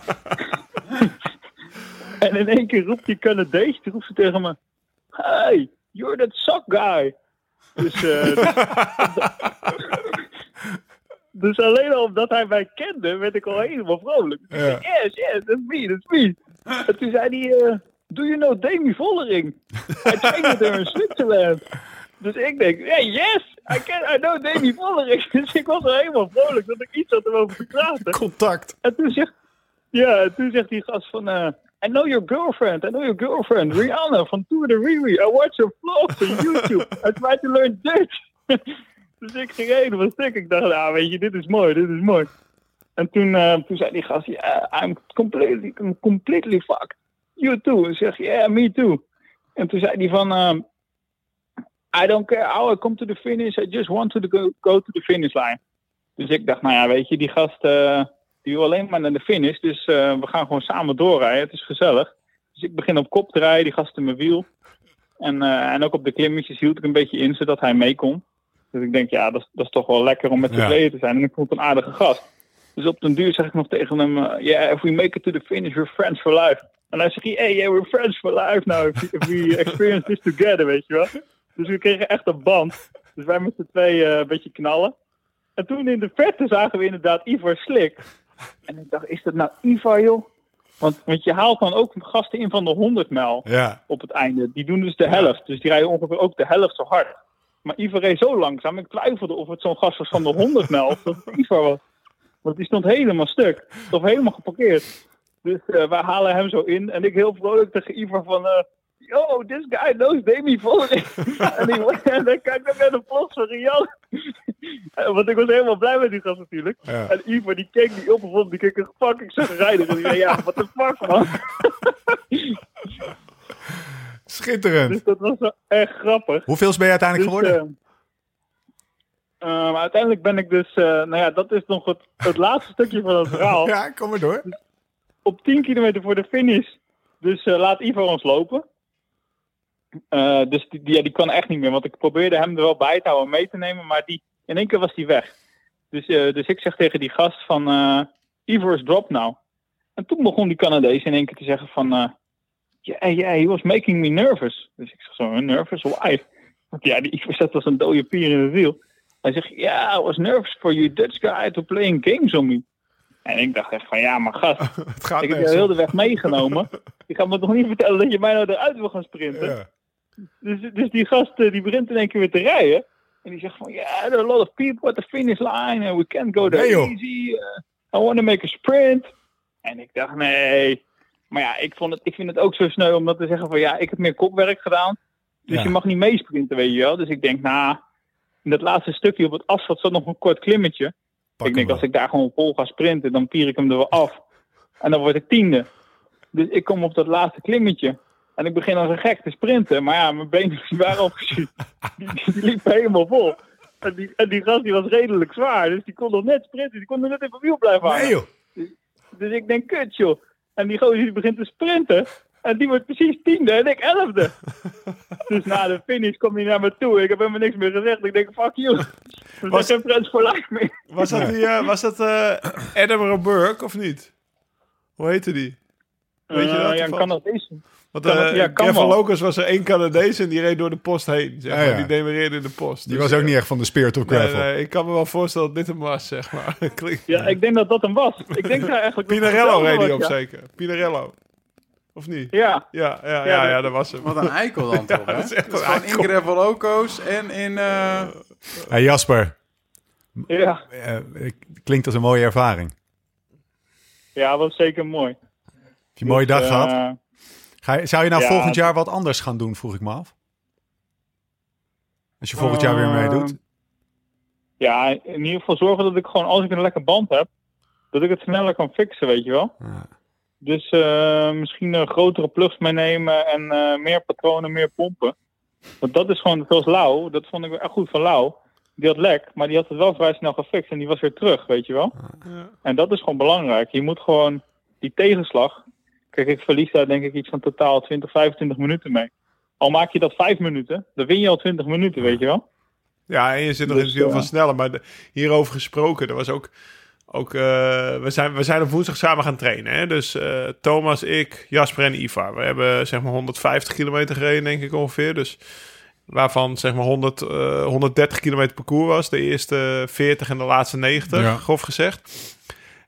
en in één keer roept die Canadees, die roept ze tegen me, Hey, you're that sock guy. Dus, eh, dus alleen al omdat hij mij kende, werd ik al helemaal vrolijk. Ja. yes, yes, that's me, that's me. En toen zei hij, eh, do you know Demi Vollering? Trained with her in Switzerland. Dus ik denk, yes, I, can, I know Demi Vollering. Dus ik was er helemaal vrolijk dat ik iets had om over te praten. Contact. En toen zegt, ja, en toen zegt die gast van, eh, I know your girlfriend, I know your girlfriend, Rihanna van Tour de Riri. I watch your vlogs on YouTube. I try to learn Dutch. dus ik ging helemaal stuk. Ik dacht, nou weet je, dit is mooi, dit is mooi. En toen, eh, toen zei die gast, yeah, I'm completely, I'm completely fucked. You too. Ik zeg, yeah, me too. En toen zei hij van, ehm, I don't care how I come to the finish, I just want to go, go to the finish line. Dus ik dacht, nou ja, weet je, die gast eh, die wil alleen maar naar de finish. Dus eh, we gaan gewoon samen doorrijden. Het is gezellig. Dus ik begin op kop te rijden, die gast in mijn wiel. En, eh, en ook op de klimmetjes hield ik een beetje in, zodat hij mee kon. Dus ik denk, ja, dat, is- dat is toch wel lekker om met z'n Ja. tweeën te zijn. En ik vond het een aardige gast. Dus op den duur zeg ik nog tegen hem, eh, yeah, if we make it to the finish, we're friends for life. En hij zegt, hey, yeah, we're friends for life now, if we, if we experience this together, weet je wel. Dus we kregen echt een band. Dus wij met z'n tweeën eh, een beetje knallen. En toen in de verte zagen we inderdaad Ivar Slik. En ik dacht, is dat nou Ivar, joh? Want, want je haalt dan ook gasten in van de 100 mijl Ja. op het einde. Die doen dus de helft. Dus die rijden ongeveer ook de helft zo hard. Maar Ivar reed zo langzaam. Ik twijfelde of het zo'n gast was van de 100 mijl. Of dat het Ivar was. Want die stond helemaal stuk. Of helemaal geparkeerd. Dus eh wij halen hem zo in. En ik heel vrolijk tegen Ivar van... eh, Yo, this guy knows Demi Vollering. en, die, en dan kijk ik naar de vlog van Rian. Eh, Want ik was helemaal blij met die gast natuurlijk. Ja. En Ivar die keek niet op en vond die keek een fucking zagrijnig. En die zei, ja, what the fuck man. Schitterend. Dus dat was echt grappig. Hoeveel ben je uiteindelijk Dus, geworden? Eh, maar uiteindelijk ben ik dus, eh, nou ja, dat is nog het, het laatste stukje van het verhaal. ja, kom maar door. Op 10 kilometer voor de finish. Dus eh, laat Ivo ons lopen. Dus die, die, ja, die kan echt niet meer, want ik probeerde hem er wel bij te houden, mee te nemen, maar die, in één keer was hij weg. Dus, dus ik zeg tegen die gast van, Ivo is drop now. En toen begon die Canadees in één keer te zeggen van, eh yeah, yeah, he was making me nervous. Dus ik zeg zo, nervous, why? Want ja, die Ivo zat als een dode pier in het wiel. Hij zegt, yeah, I was nervous for you Dutch guy to playing games on me. En ik dacht echt van, ja, maar gast, Het gaat ik heb jou heel de weg meegenomen. Je gaat me toch niet vertellen dat je mij nou eruit wil gaan sprinten? Ja. Dus, dus die gast eh, die begint in één keer weer te rijden. En die zegt van, yeah, there are a lot of people at the finish line and we can't go there Nee, easy. Uh, I want to make a sprint. En ik dacht, nee. Maar ja, ik, vond het, ik vind het ook zo sneu om dat te zeggen van, ja, ik heb meer kopwerk gedaan. Dus Ja. je mag niet meesprinten, weet je wel. Dus ik denk, nou, in dat laatste stukje op het asfalt zat nog een kort klimmetje. Pak ik denk, als ik daar gewoon vol ga sprinten, dan pier ik hem er wel af. En dan word ik tiende. Dus ik kom op dat laatste klimmetje. En ik begin als een gek te sprinten. Maar ja, mijn benen die waren opgeschiet. Die, die, liepen helemaal vol. En die, en die gast die was redelijk zwaar. Dus die kon nog net sprinten. Die kon er net even wiel blijven hangen. Nee joh. Dus ik denk, kut joh. En die gozer die begint te sprinten. En die wordt precies tiende en ik elfde. dus na de finish komt hij naar me toe. Ik heb helemaal niks meer gezegd. Ik denk, fuck you. We Was- zijn geen friends for life meer. Was dat, die, eh, was dat eh, Adam Burke of niet? Hoe heette die? Weet je Eh, dat ja, een? Canadees. Want eh ja, kan Kevin. Locus was er één Canadees en die reed door de post heen. Zeg Ja, maar. ja. Die demereerde in de post. Die Dus, was ook eh, niet echt van de Spirit of Nee, Gravel. nee, ik kan me wel voorstellen dat dit hem was, zeg maar. Klinkt- Ja, ik denk dat dat hem was. Ik denk daar eigenlijk... Pinarello reed hij op ja. zeker. Pinarello. Of niet? Ja, Ja, ja, ja, Ja, ja, dat- was hem. Wat een eikel dan toch, hè? dat is echt Dus een in eikel. Gravel en in... eh, Hey Jasper, ja. eh, klinkt als een mooie ervaring. ja, dat was zeker mooi. Heb je een mooie dag Dus, gehad? eh, Ga je, zou je nou ja, volgend jaar wat anders gaan doen, vroeg ik me af? Als je volgend jaar weer Eh, meedoet? Ja, in ieder geval zorgen dat ik gewoon, als ik een lekker band heb, dat ik het sneller kan fixen, weet je wel. Ja. Dus eh, misschien een grotere plugs meenemen en eh, meer patronen, meer pompen. Want dat is gewoon, zoals Lau, dat vond ik wel echt goed van Lau. Die had lek, maar die had het wel vrij snel gefixt en die was weer terug, weet je wel. Ja. En dat is gewoon belangrijk. Je moet gewoon die tegenslag. Kijk, ik verlies daar denk ik iets van totaal 20, 25 minuten mee. Al maak je dat 5 minuten, dan win je al 20 minuten, weet je wel. Ja, en je zit nog in Dus, ja. van sneller. Maar de- hierover gesproken, er was ook... ook eh, we, zijn, we zijn op woensdag samen gaan trainen. Hè? Dus eh, Thomas, ik, Jasper en Ivar. We hebben zeg maar 150 kilometer gereden, denk ik ongeveer. Dus waarvan zeg maar 100, eh, 130 kilometer parcours was. De eerste 40 en de laatste 90, Ja. grof gezegd.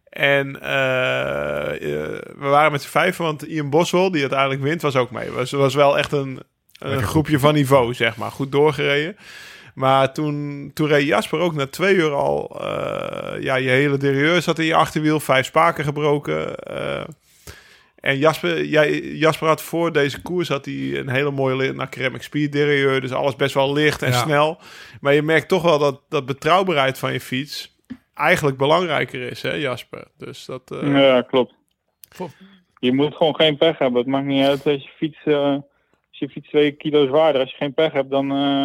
En eh, eh, we waren met z'n vijven, want Ian Boswell, die uiteindelijk wint, was ook mee. Was, was wel echt een, een groepje van niveau, zeg maar. Goed doorgereden. Maar toen, toen reed Jasper ook na twee uur al... eh, ja, je hele derieur zat in je achterwiel. Vijf spaken gebroken. eh. en Jasper, jij, Jasper had voor deze koers had hij een hele mooie nou, ceramic speed derieur. Dus alles best wel licht en Ja. snel. Maar je merkt toch wel dat, dat betrouwbaarheid van je fiets... eigenlijk belangrijker is, hè Jasper? Dus dat... eh, Ja, klopt. Voor- Je moet gewoon geen pech hebben. Het maakt niet uit als je fiets, eh, als je fiets twee kilo zwaarder. Als je geen pech hebt, dan, eh,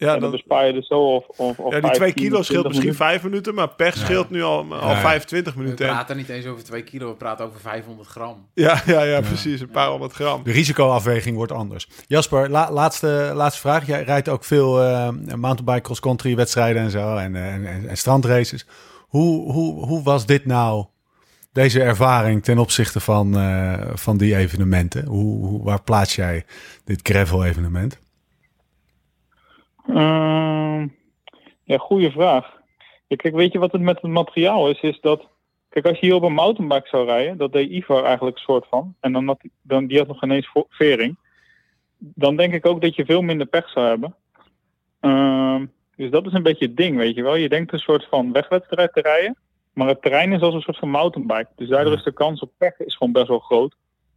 ja, dan dan, bespaar je er zo of, of, of ja, die 2 15, kilo scheelt 20 misschien minuten. 5 minuten, maar pech scheelt nu al, al Ja. 25 We minuten. En- praten niet eens over 2 kilo, we praten over 500 gram. Ja, ja, ja, precies. Een paar honderd gram. De risicoafweging wordt anders. Jasper, la- laatste, laatste vraag. Jij rijdt ook veel eh, mountainbike, cross-country wedstrijden en zo. En, en, en, en strandraces. Hoe, hoe, hoe was dit nou, deze ervaring ten opzichte van, eh, van die evenementen? Hoe, hoe, waar plaats jij dit gravel evenement? Ehm, ja, goede vraag. Kijk, weet je wat het met het materiaal is? Is dat, kijk, als je hier op een mountainbike zou rijden, dat deed Ivar eigenlijk een soort van, en dan dan, die had nog ineens vering, dan denk ik ook dat je veel minder pech zou hebben. Ehm, dus dat is een beetje het ding, weet je wel. Je denkt een soort van wegwedstrijd te rijden, maar het terrein is als een soort van mountainbike. Dus daardoor is de kans op pech is gewoon best wel groot.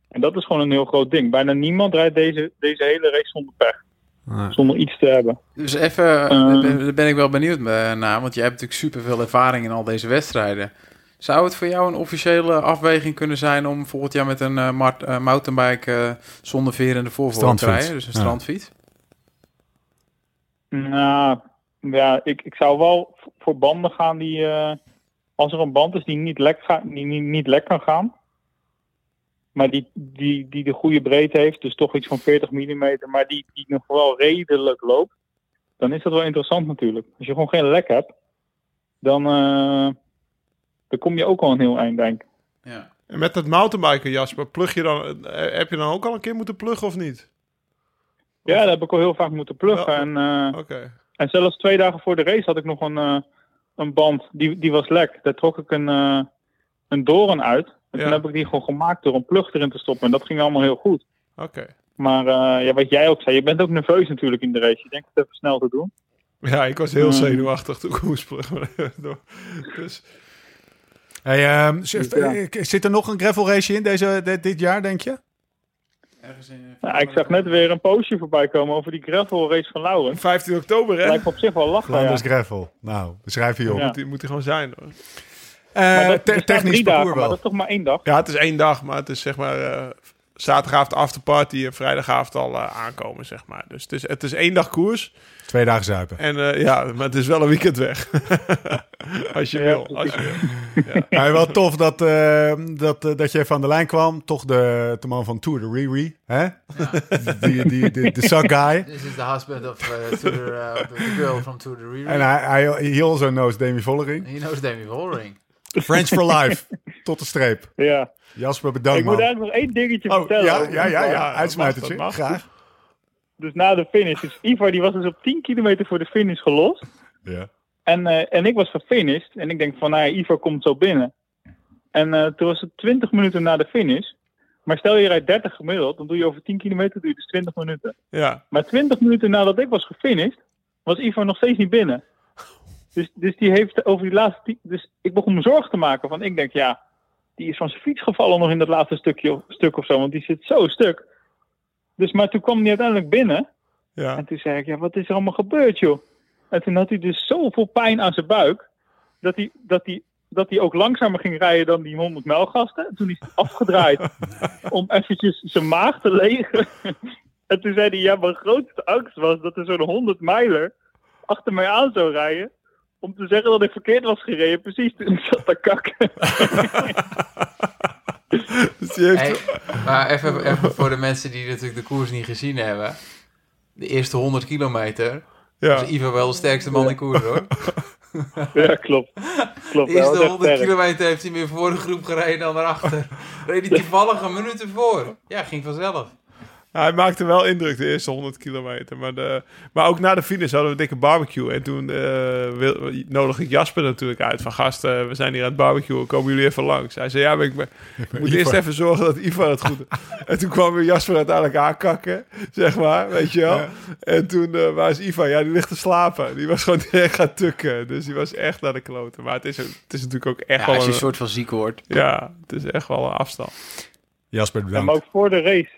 En dat is gewoon een heel groot ding. Bijna niemand rijdt deze, deze hele race zonder pech, zonder iets te hebben. Dus even, Ehm. daar ben- ik wel benieuwd naar, want jij hebt natuurlijk superveel ervaring in al deze wedstrijden. Zou het voor jou een officiële afweging kunnen zijn om volgend jaar met een eh, mart- eh, mountainbike eh, zonder veer in de voorvork te rijden? Dus een Ja. strandfiets? Nou, ja, ik, ik zou wel voor banden gaan die, eh, als er een band is die niet lek, ga, die niet, niet lek kan gaan, maar die, die, die de goede breedte heeft, dus toch iets van 40 mm, maar die, die nog wel redelijk loopt, dan is dat wel interessant natuurlijk. Als je gewoon geen lek hebt, dan, eh, dan kom je ook al een heel eind, denk ik. Ja. En met dat mountainbiken, Jasper, plug je dan, eh, heb je dan ook al een keer moeten pluggen of niet? Ja, dat heb ik al heel vaak moeten pluggen. En, eh, Oké. En zelfs twee dagen voor de race had ik nog een, eh, een band, die, die was lek. Daar trok ik een, eh, een doorn uit. En Ja. toen heb ik die gewoon gemaakt door een plug erin te stoppen. En dat ging allemaal heel goed. Oké. Maar eh, ja, wat jij ook zei, je bent ook nerveus natuurlijk in de race. Je denkt het even snel te doen. Ja, ik was heel Hmm. zenuwachtig toen ik moest dus, Hey, ja. eh, Zit er nog een gravel race in deze, dit, dit jaar, denk je? Ergens in, Nou, ik zag net weer een postje voorbij komen over die gravel race van Lauren. 15 oktober, hè? Lijkt op zich wel lachen. Ja. Flanders gravel. Nou, beschrijf je op. Ja. Moet, die, moet die gewoon zijn, hoor. Eh, Maar dat, te- staat technisch drie dagen, parcours maar dat wel. is toch maar één dag? Ja, het is één dag, maar het is zeg maar eh, zaterdagavond afterparty en vrijdagavond al eh, aankomen, zeg maar. Dus het is, het is één dag koers. Twee dagen zuipen. En eh, ja, maar het is wel een weekend weg. als je Ja, wil. Als je wil. Ja, wel tof dat, eh, dat, eh, dat je even aan de lijn kwam. Toch de, de man van Tour de Riri. Hè? Die, die, die, de suck guy. This is the husband of uh, Tour, uh, the, girl from Tour de Riri. En hij, hij he also knows Demi Vollering. He knows Demi Vollering. French for life. Tot de streep. Ja. Jasper, bedankt ik moet man. eigenlijk nog één dingetje Oh, vertellen. ja, ja, ja, ja. Uitsmijtertje. Graag. Dus na de finish. Dus Ivar die was dus op 10 kilometer voor de finish gelost. Ja. En, eh, en ik was gefinished. En ik denk van, nou ja, Ivar komt zo binnen. En eh, toen was het 20 minuten na de finish. Maar stel je rijdt 30 gemiddeld, dan doe je over 10 kilometer doe je dus 20 minuten. Ja, Maar 20 minuten nadat ik was gefinished, was Ivar nog steeds niet binnen. Dus, dus die heeft over die laatste... Dus ik begon me zorgen te maken van, ik denk ja, die is van zijn fiets gevallen nog in dat laatste stukje, stuk of zo. Want die zit zo stuk. Dus maar toen kwam hij uiteindelijk binnen. ja. En toen zei ik, ja, wat is er allemaal gebeurd, joh? En toen had hij dus zoveel pijn aan zijn buik, dat hij, dat hij, dat hij ook langzamer ging rijden dan die 100 mijlgasten. En toen is hij afgedraaid om eventjes zijn maag te legen. En toen zei hij, ja, mijn grootste angst was dat er zo'n 100 mijler achter mij aan zou rijden. Om te zeggen dat ik verkeerd was gereden, precies toen ik zat te kakken. Dus heeft... Hey, maar even, even voor de mensen die natuurlijk de koers niet gezien hebben. De eerste 100 kilometer ja. was Ivo wel de sterkste man in koers hoor. Ja, klopt. klopt. De eerste echt 100 sterk. kilometer heeft hij meer voor de groep gereden dan daarachter. Reed hij toevallig een minuut ervoor. Ja, ging vanzelf. Hij maakte wel indruk de eerste 100 kilometer. Maar, de, maar ook na de finish hadden we een dikke barbecue. En toen eh wil, nodigde ik Jasper natuurlijk uit. Van gasten, we zijn hier aan het barbecuen. Komen jullie even langs? Hij zei, ja, maar ik, ben- ik moet eerst even zorgen dat Ivar het goed doet. en toen kwam weer Jasper uiteindelijk aankakken. Zeg maar, weet je wel. En toen, eh waar is Ivar? Ja, die ligt te slapen. Die was gewoon direct gaan tukken. Dus die was echt naar de kloten. Maar het is, het is natuurlijk ook echt Ja, wel als je een... een soort van ziek wordt. Ja, het is echt wel een afstand. Jasper, Ja, bedankt. maar ook voor de race.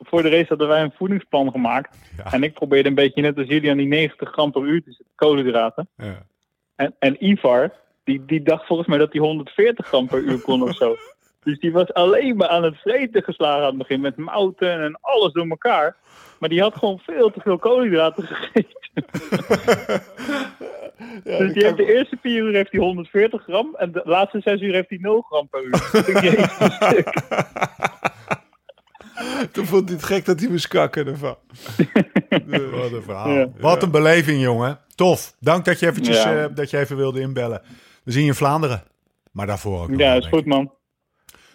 Voor de race hadden wij een voedingsplan gemaakt. Ja. En ik probeerde een beetje net als jullie aan die 90 gram per uur te zitten, koolhydraten. Ja. En, en Ivar, die, die dacht volgens mij dat hij 140 gram per uur kon of zo. Dus die was alleen maar aan het vreten geslagen aan het begin. Met mouten en alles door elkaar. Maar die had gewoon veel te veel koolhydraten gegeten. dus die heeft de eerste vier uur heeft hij 140 gram. En de laatste zes uur heeft hij 0 gram per uur. Toen vond hij het gek dat hij moest kakken ervan. Wat een verhaal. Ja. Wat een beleving, jongen. Tof. Dank dat je, eventjes, Ja. eh, dat je even wilde inbellen. We zien je in Vlaanderen. Maar daarvoor ook nog Ja, is goed man.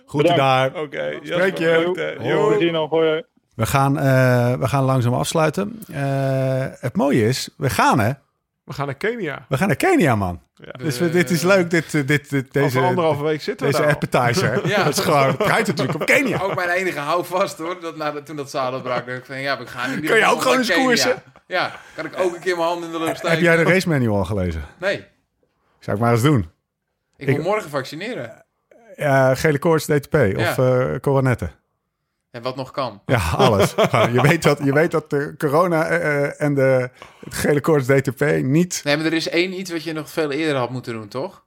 Goed daar. Oké, Spreek je. We zien nog hoor. We gaan, eh, we gaan langzaam afsluiten. Eh, het mooie is, we gaan hè. We gaan naar Kenia. We gaan naar Kenia, man. Ja. Dus dit is leuk, dit, eh, dit, Over deze, anderhalve week zitten we deze appetizer. Ja. Dat is gewoon, het draait natuurlijk op Kenia. Ook mijn enige houvast hoor. Dat, na toen dat zadel brak, dacht ik van ja, we gaan Kun je ook gewoon eens Kenia. koersen? Ja, kan ik ook een keer mijn hand in de lucht steken. Heb jij de race manual al gelezen? Nee, Zou ik maar eens doen. ik Ik- wil morgen vaccineren. Eh, gele koorts, DTP of eh coronetten. En wat nog kan. Ja, alles. Gewoon, je, weet dat, je weet dat de corona eh, eh, en de het gele koorts DTP niet... Nee, maar er is één iets wat je nog veel eerder had moeten doen, toch?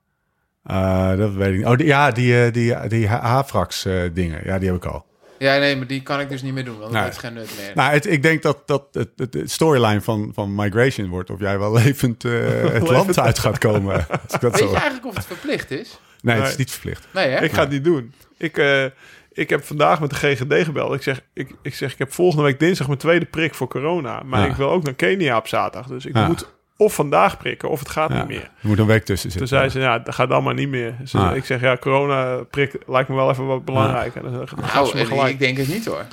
eh, dat weet ik niet. Oh, die, ja, die, die, die Havrax eh, dingen. Ja, die heb ik al. Ja, nee, maar die kan ik dus niet meer doen, want dat heeft geen nut meer. Nou, het, ik denk dat, dat het, het, het storyline van, van Migration wordt... of jij wel levend eh, het land uit gaat komen. Dat Weet zo... je eigenlijk of het verplicht is? Nee, het is niet verplicht. Nee, hè? Ik ga het niet doen. Ik, eh, ik heb vandaag met de GGD gebeld. Ik zeg, ik, ik zeg, ik heb volgende week dinsdag mijn tweede prik voor corona. Maar Ja. ik wil ook naar Kenia op zaterdag. Dus ik Ja. moet of vandaag prikken of het gaat Ja, niet meer. Er moet een week tussen Toen zitten. zei ze, ja, dat gaat maar niet meer. Ah. Ik zeg, ja, corona prik lijkt me wel even wat belangrijk. En dan, Nou, ze me en gelijk. ik denk het niet hoor.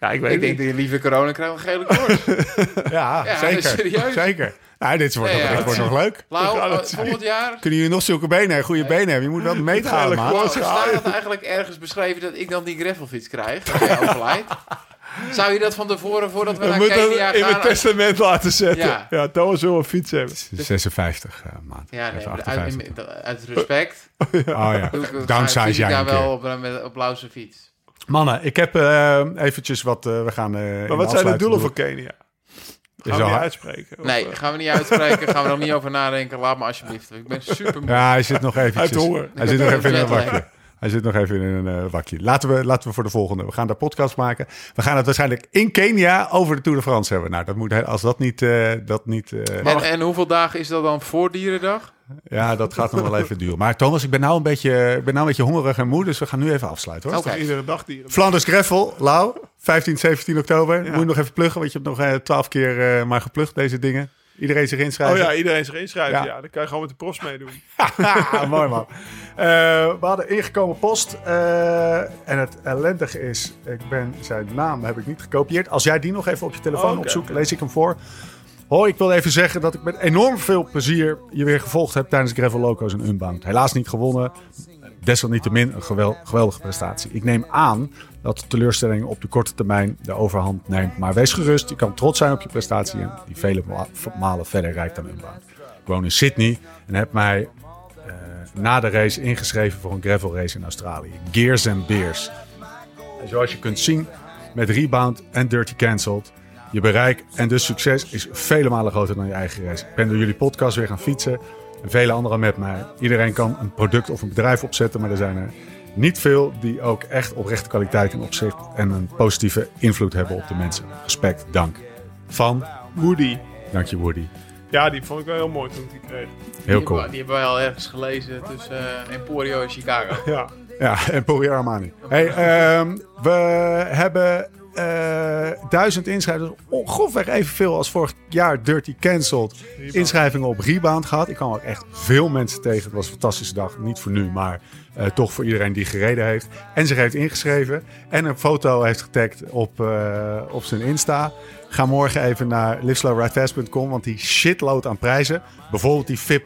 ja, ik weet Ik denk dat je liever corona krijgt dan gele koorts. Ja, Ja, zeker. serieus. Zeker. Nou, dit wordt, Nee, nog, ja. dit wordt nog leuk. Lau, gaan eh, het zien. volgend jaar... Kunnen jullie nog zulke benen en goede benen hebben? Je moet wel meegaan, man. Lau, staat eigenlijk ergens beschreven dat ik dan die gravelfiets krijg? Dat jij overlijdt? Zou je dat van tevoren, voordat we We naar moeten Kenia het in mijn gaan... testament laten zetten. Ja. Ja, Thomas wil een fiets hebben. 56 eh, maand. Ja, nee, uit, 58. uit respect. Oh ja, ik- downsize jij daar een wel keer. op, met, op fiets. Mannen, ik heb eh, eventjes wat... eh, we gaan... eh, Maar wat zijn de doelen doen. voor Kenia? Is Gaan we al- niet uitspreken? Of, Nee, eh, gaan we niet uitspreken. gaan we nog niet over nadenken. Laat me alsjeblieft. Ik ben super moe. Ja, hij zit nog eventjes... Hij heeft honger. Hij zit nog even in een wakje. Hij zit nog even in een eh, wakje. Laten we, laten we voor de volgende. We gaan daar podcast maken. We gaan het waarschijnlijk in Kenia over de Tour de France hebben. Nou, dat moet, als dat niet... eh, dat niet eh, En, en hoeveel dagen is dat dan voor Dierendag? Ja, dat gaat nog wel even duren. Maar Thomas, ik ben nou een beetje, ik ben nou een beetje hongerig en moe. Dus we gaan nu even afsluiten hoor. Oké. Iedere dag dieren. Flanders Greffel, Lau, 15, 17 oktober. Moet je nog even pluggen, want je hebt nog eh, 12 keer eh, maar geplukt deze dingen. Iedereen zich Oh inschrijven. ja, iedereen zich inschrijven. Ja. Ja. dan kan je gewoon met de profs meedoen. Mooi man. Eh, we hadden ingekomen post. eh, en het ellendige is, ik ben zijn naam heb ik niet gekopieerd. Als jij die nog even op je telefoon Oh, opzoekt, lees ik hem voor. Hoi, ik wil even zeggen dat ik met enorm veel plezier je weer gevolgd heb tijdens Gravel Locos en Unbound. Helaas niet gewonnen. Desalniettemin een gewel- geweldige prestatie. Ik neem aan dat de teleurstelling op de korte termijn de overhand neemt. Maar wees gerust, je kan trots zijn op je prestatie en die vele ma- malen verder rijdt dan Unbound. Ik woon in Sydney en heb mij eh, na de race ingeschreven voor een gravel race in Australië. Gears and Beers. En zoals je kunt zien, met Rebound en Dirty Cancelled, je bereik en dus succes is vele malen groter dan je eigen race. Ik ben door jullie podcast weer gaan fietsen en vele anderen met mij. Iedereen kan een product of een bedrijf opzetten, maar er zijn er niet veel die ook echt oprechte kwaliteit en opzicht en een positieve invloed hebben op de mensen. Respect, dank. Van, Woody. dank je Woody. Ja, die vond ik wel heel mooi toen ik die kreeg. Heel cool. die hebben wij al ergens gelezen tussen eh, Emporio en Chicago. Ja. Poirier Armani. Hey, ehm, we hebben duizend inschrijvers. Grofweg evenveel als vorig jaar Dirty Cancelled. Inschrijvingen op Rebound gehad. Ik kwam ook echt veel mensen tegen. Het was een fantastische dag. Niet voor nu, maar eh, toch voor iedereen die gereden heeft. En zich heeft ingeschreven. En een foto heeft getagd op, eh, op zijn Insta. Ga morgen even naar liveslowridefast.com. Want die shitload aan prijzen. Bijvoorbeeld die VIP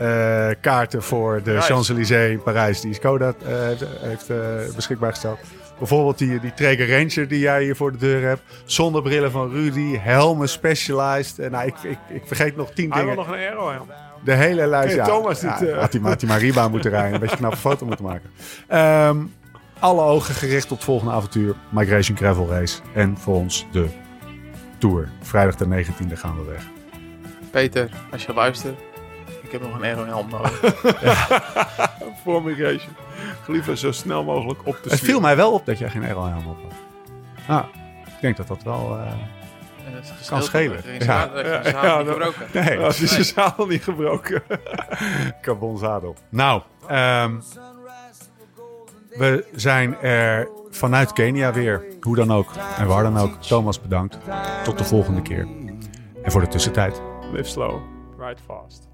eh, kaarten voor de. Champs-Élysées in Parijs. Die Skoda eh, heeft eh, beschikbaar gesteld. Bijvoorbeeld die, die Traeger Ranger die jij hier voor de deur hebt. Zonnebrillen van Rudy. Helmen Specialized. En nou, ik, ik, ik vergeet nog tien Hij wil dingen. nog een aero helm. De hele lijst. Hey, ja. Thomas Ja, niet, eh. had, hij, maar- had hij maar Rebound moeten rijden. Een beetje een knappe foto moeten maken. Ehm, alle ogen gericht op het volgende avontuur. Migration Gravel Race. En voor ons de Tour. Vrijdag de 19e gaan we weg. Peter, als je luistert, ik heb nog een aero helm nodig. Voor migration. Liever zo snel mogelijk op de Het viel mij wel op dat jij geen RL helm op had. Ah, ik denk dat dat wel... eh, is Kan schelen. Er is Ja. Ja, ja, niet gebroken. nee, Als Nee. de zadel niet gebroken. carbon zadel. Nou, ehm, we zijn er vanuit Kenia weer. Hoe dan ook en waar dan ook. Thomas bedankt. Tot de volgende keer. En voor de tussentijd. Live slow, ride fast.